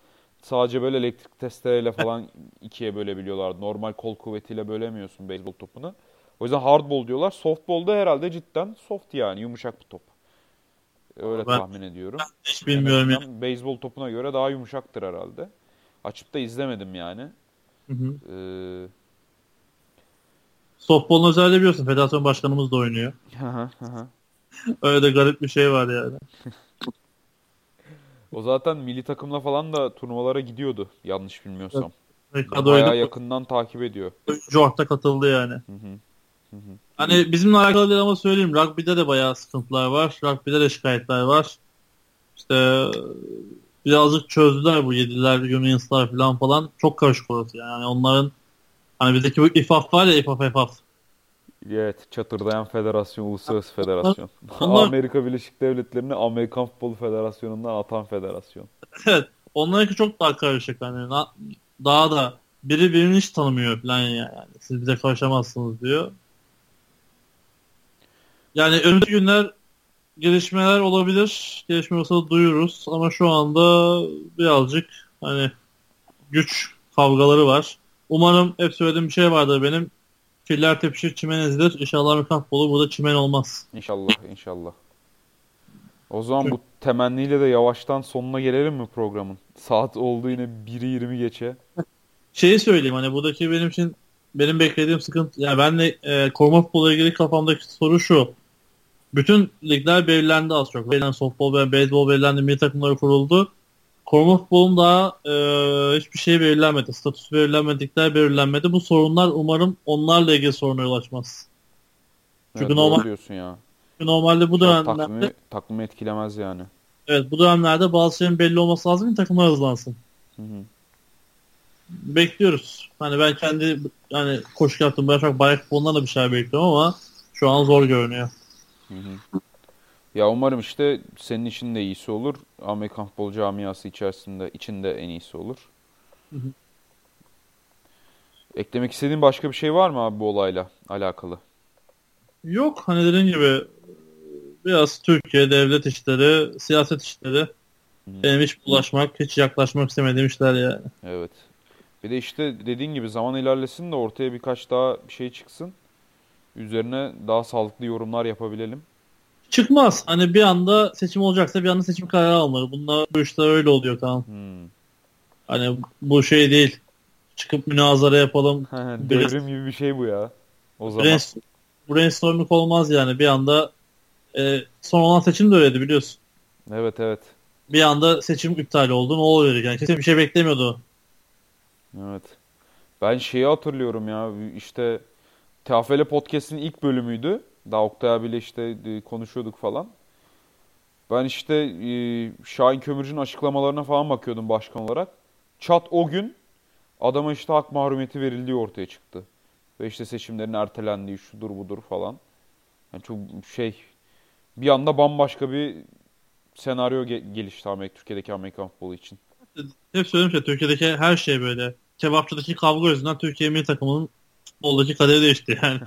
sadece böyle elektrik testereyle falan ikiye bölebiliyorlardı. Normal kol kuvvetiyle bölemiyorsun beyzbol topunu. O yüzden hardball diyorlar. Softball da herhalde cidden soft yani yumuşak bir top. Öyle Ben- tahmin ediyorum. Hiç bilmiyorum ya. azından Beyzbol topuna göre daha yumuşaktır herhalde. Açıp da izlemedim yani. Hı hı. Ee, Softball'un özelliği biliyorsun. Federasyon başkanımız da oynuyor. Öyle de garip bir şey var yani. O zaten milli takımla falan da turnuvalara gidiyordu yanlış bilmiyorsam. Kadroyla Bayağı yakından takip ediyor. Jort'ta katıldı yani. Hı hı. Hı hı. Hani bizimle alakalı değil ama söyleyeyim. Rugby'de de bayağı sıkıntılar var. Rugby'de de şikayetler var. İşte birazcık çözdüler bu yediler, Unions'lar falan falan. Çok karışık orası yani. Yani onların hani bizdeki bu İFAF var ya İFAF İFAF. Evet, çatırdayan federasyon, uluslararası federasyon. onlar- Amerika Birleşik Devletleri'ni Amerikan Futbol Federasyonu'ndan atan federasyon. Evet. Onlarınki çok daha karışık hani. Daha da biri birini hiç tanımıyor falan yani. Siz bize karışamazsınız diyor. Yani önümüzdeki günler gelişmeler olabilir. Gelişme olsa duyururuz. Ama şu anda birazcık hani güç kavgaları var. Umarım hep söylediğim bir şey vardır benim. Filler tepişir çimen ezilir. İnşallah Amerikan futbolu burada çimen olmaz. İnşallah, inşallah. O zaman bu temenniyle de yavaştan sonuna gelelim mi programın? Saat oldu yine 1'i 20 geçe. şeyi söyleyeyim hani buradaki benim için benim beklediğim sıkıntı yani benle e, koruma futbolu ilgili kafamdaki soru şu. Bütün ligler belirlendi az çok. Belirlendi softball ve beyzbol belirlendi. Milli takımları kuruldu. Koruma futbolun daha e, hiçbir şey belirlenmedi. Statüsü belirlenmedikler belirlenmedi. Bu sorunlar umarım onlarla ilgili soruna yol açmaz. Çünkü Evet, normal- diyorsun ya. Çünkü normalde bu dönemlerde takvimi, takvimi etkilemez yani. evet bu dönemlerde bazı şeylerin belli olması lazım ki takımlar hızlansın. Hı hı. bekliyoruz. Hani ben kendi hani koşu yaptım. Ben çok bayak futbolundan da bir şeyler bekliyorum ama şu an zor görünüyor. Hı hı. Ya umarım işte senin için de iyisi olur. Amerikan futbol camiası içerisinde içinde en iyisi olur. Hı hı. Eklemek istediğin başka bir şey var mı abi bu olayla alakalı? Yok hani dediğin gibi biraz Türkiye devlet işleri, siyaset işleri benim hiç bulaşmak, hiç yaklaşmak istemediğim işler yani. Evet. Bir de işte dediğin gibi zaman ilerlesin de ortaya birkaç daha bir şey çıksın. Üzerine daha sağlıklı yorumlar yapabilelim. Çıkmaz. Hani bir anda seçim olacaksa bir anda seçim kararı almalı. Bunlar bu işler öyle oluyor tamam. Hmm. Hani bu şey değil. Çıkıp münazara yapalım. Devrim gibi bir şey bu ya. O zaman. Brains, brainstorming olmaz yani. Bir anda e, son olan seçim de öyleydi biliyorsun. Evet evet. bir anda seçim iptal oldu. Ne oluyor yani? Kesin bir şey beklemiyordu. Evet. Ben şeyi hatırlıyorum ya işte TFL Podcast'in ilk bölümüydü. Daha Oktay abiyle işte e, konuşuyorduk falan. Ben işte e, Şahin Kömürcü'nün açıklamalarına falan bakıyordum başkan olarak. Çat o gün adama işte hak mahrumiyeti verildiği ortaya çıktı. Ve işte seçimlerin ertelendiği şudur budur falan. Yani çok şey bir anda bambaşka bir senaryo ge- gelişti Amerika, Türkiye'deki Amerikan futbolu için. Hep söylemiştim Türkiye'deki her şey böyle. Kebapçıdaki kavga yüzünden Türkiye milli takımının futboldaki kaderi değişti yani.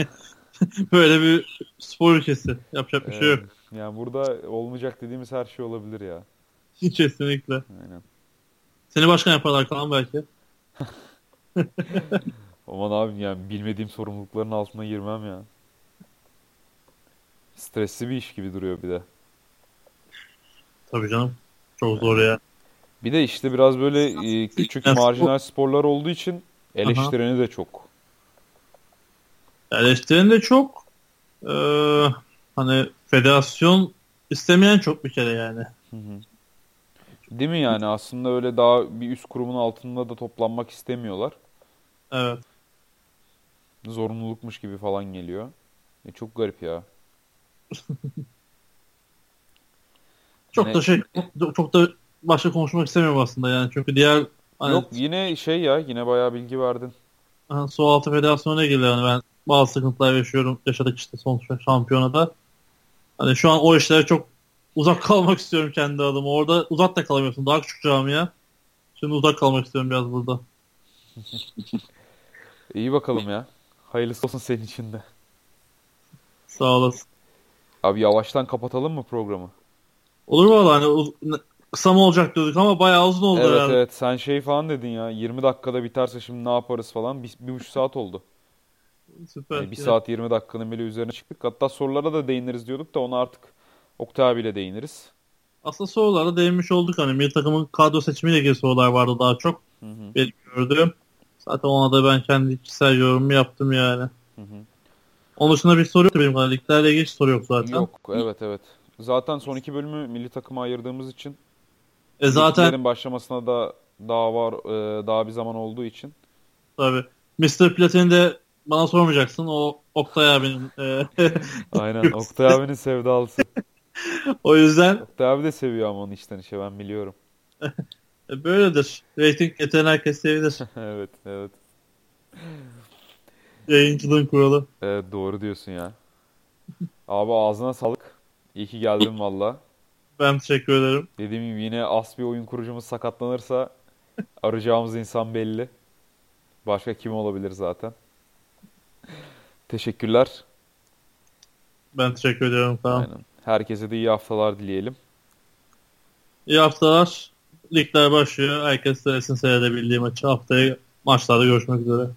böyle bir spor ülkesi. Yapacak bir şey yok. Ee, Yani burada olmayacak dediğimiz her şey olabilir ya. Kesinlikle. Aynen. Seni başkan yaparlar kalan belki. Aman abi yani bilmediğim sorumlulukların altına girmem ya. Stresli bir iş gibi duruyor bir de. Tabii canım. Çok zor ya. Bir de işte biraz böyle e, küçük Yani marjinal sporlar olduğu için eleştireni de çok. Eleştiren de çok. Ee, hani federasyon istemeyen çok bir kere yani. Hı hı. Değil mi yani aslında öyle daha bir üst kurumun altında da toplanmak istemiyorlar. Evet. Zorunlulukmuş gibi falan geliyor. E, çok garip ya. Çok Ne- da şey çok da başka konuşmak istemiyorum aslında yani. Çünkü diğer hani Yok yine şey ya yine bayağı bilgi verdin. hani su altı federasyonuna geliyor. Hani ben bazı sıkıntılar yaşıyorum. Yaşadık işte son şampiyonada. Hani şu an o işlere çok uzak kalmak istiyorum kendi adıma. Orada uzak da kalamıyorsun. Daha küçük camia. Şimdi uzak kalmak istiyorum biraz burada. İyi bakalım ya. Hayırlısı olsun senin için de. Sağ olasın. Abi yavaştan kapatalım mı programı? Olur valla hani uz- kısa mı olacak diyorduk ama bayağı uzun oldu Evet herhalde. evet sen şey falan dedin ya 20 dakikada biterse şimdi ne yaparız falan bir, bir buçuk saat oldu. Süper. Yani bir Yine- saat 20 dakikanın bile üzerine çıktık. Hatta sorulara da değiniriz diyorduk da ona artık Oktay abiyle değiniriz. Aslında sorulara değinmiş olduk. Hani milli takımın kadro seçimiyle ilgili sorular vardı daha çok. Hı hı, Benim gördüğüm. Zaten ona da ben kendi kişisel yorumumu yaptım yani. hı hı. Onun dışında bir soru yok benim kadar. Liglerle ilgili soru yok zaten. Yok evet evet. Zaten son iki bölümü milli takıma ayırdığımız için E zaten başlamasına da daha var e, daha bir zaman olduğu için. tabii. Mr. Platin'i de bana sormayacaksın. O Oktay abinin. e, Aynen Oktay abinin sevdalısı. o yüzden Oktay abi de seviyor ama onu içten içe ben biliyorum. e, böyledir. Rating getiren herkes sevilir. Evet evet. Yayıncılığın kuralı. Evet doğru diyorsun ya. Abi ağzına sağlık. İyi ki geldin valla. Ben teşekkür ederim. Dediğim gibi yine as bir oyun kurucumuz sakatlanırsa arayacağımız insan belli. Başka kim olabilir zaten. Teşekkürler. Ben teşekkür ediyorum. Tamam. Aynen. Herkese de iyi haftalar dileyelim. İyi haftalar. Ligler başlıyor. Herkes seversin seyredebildiği maçı. Haftaya maçlarda görüşmek üzere.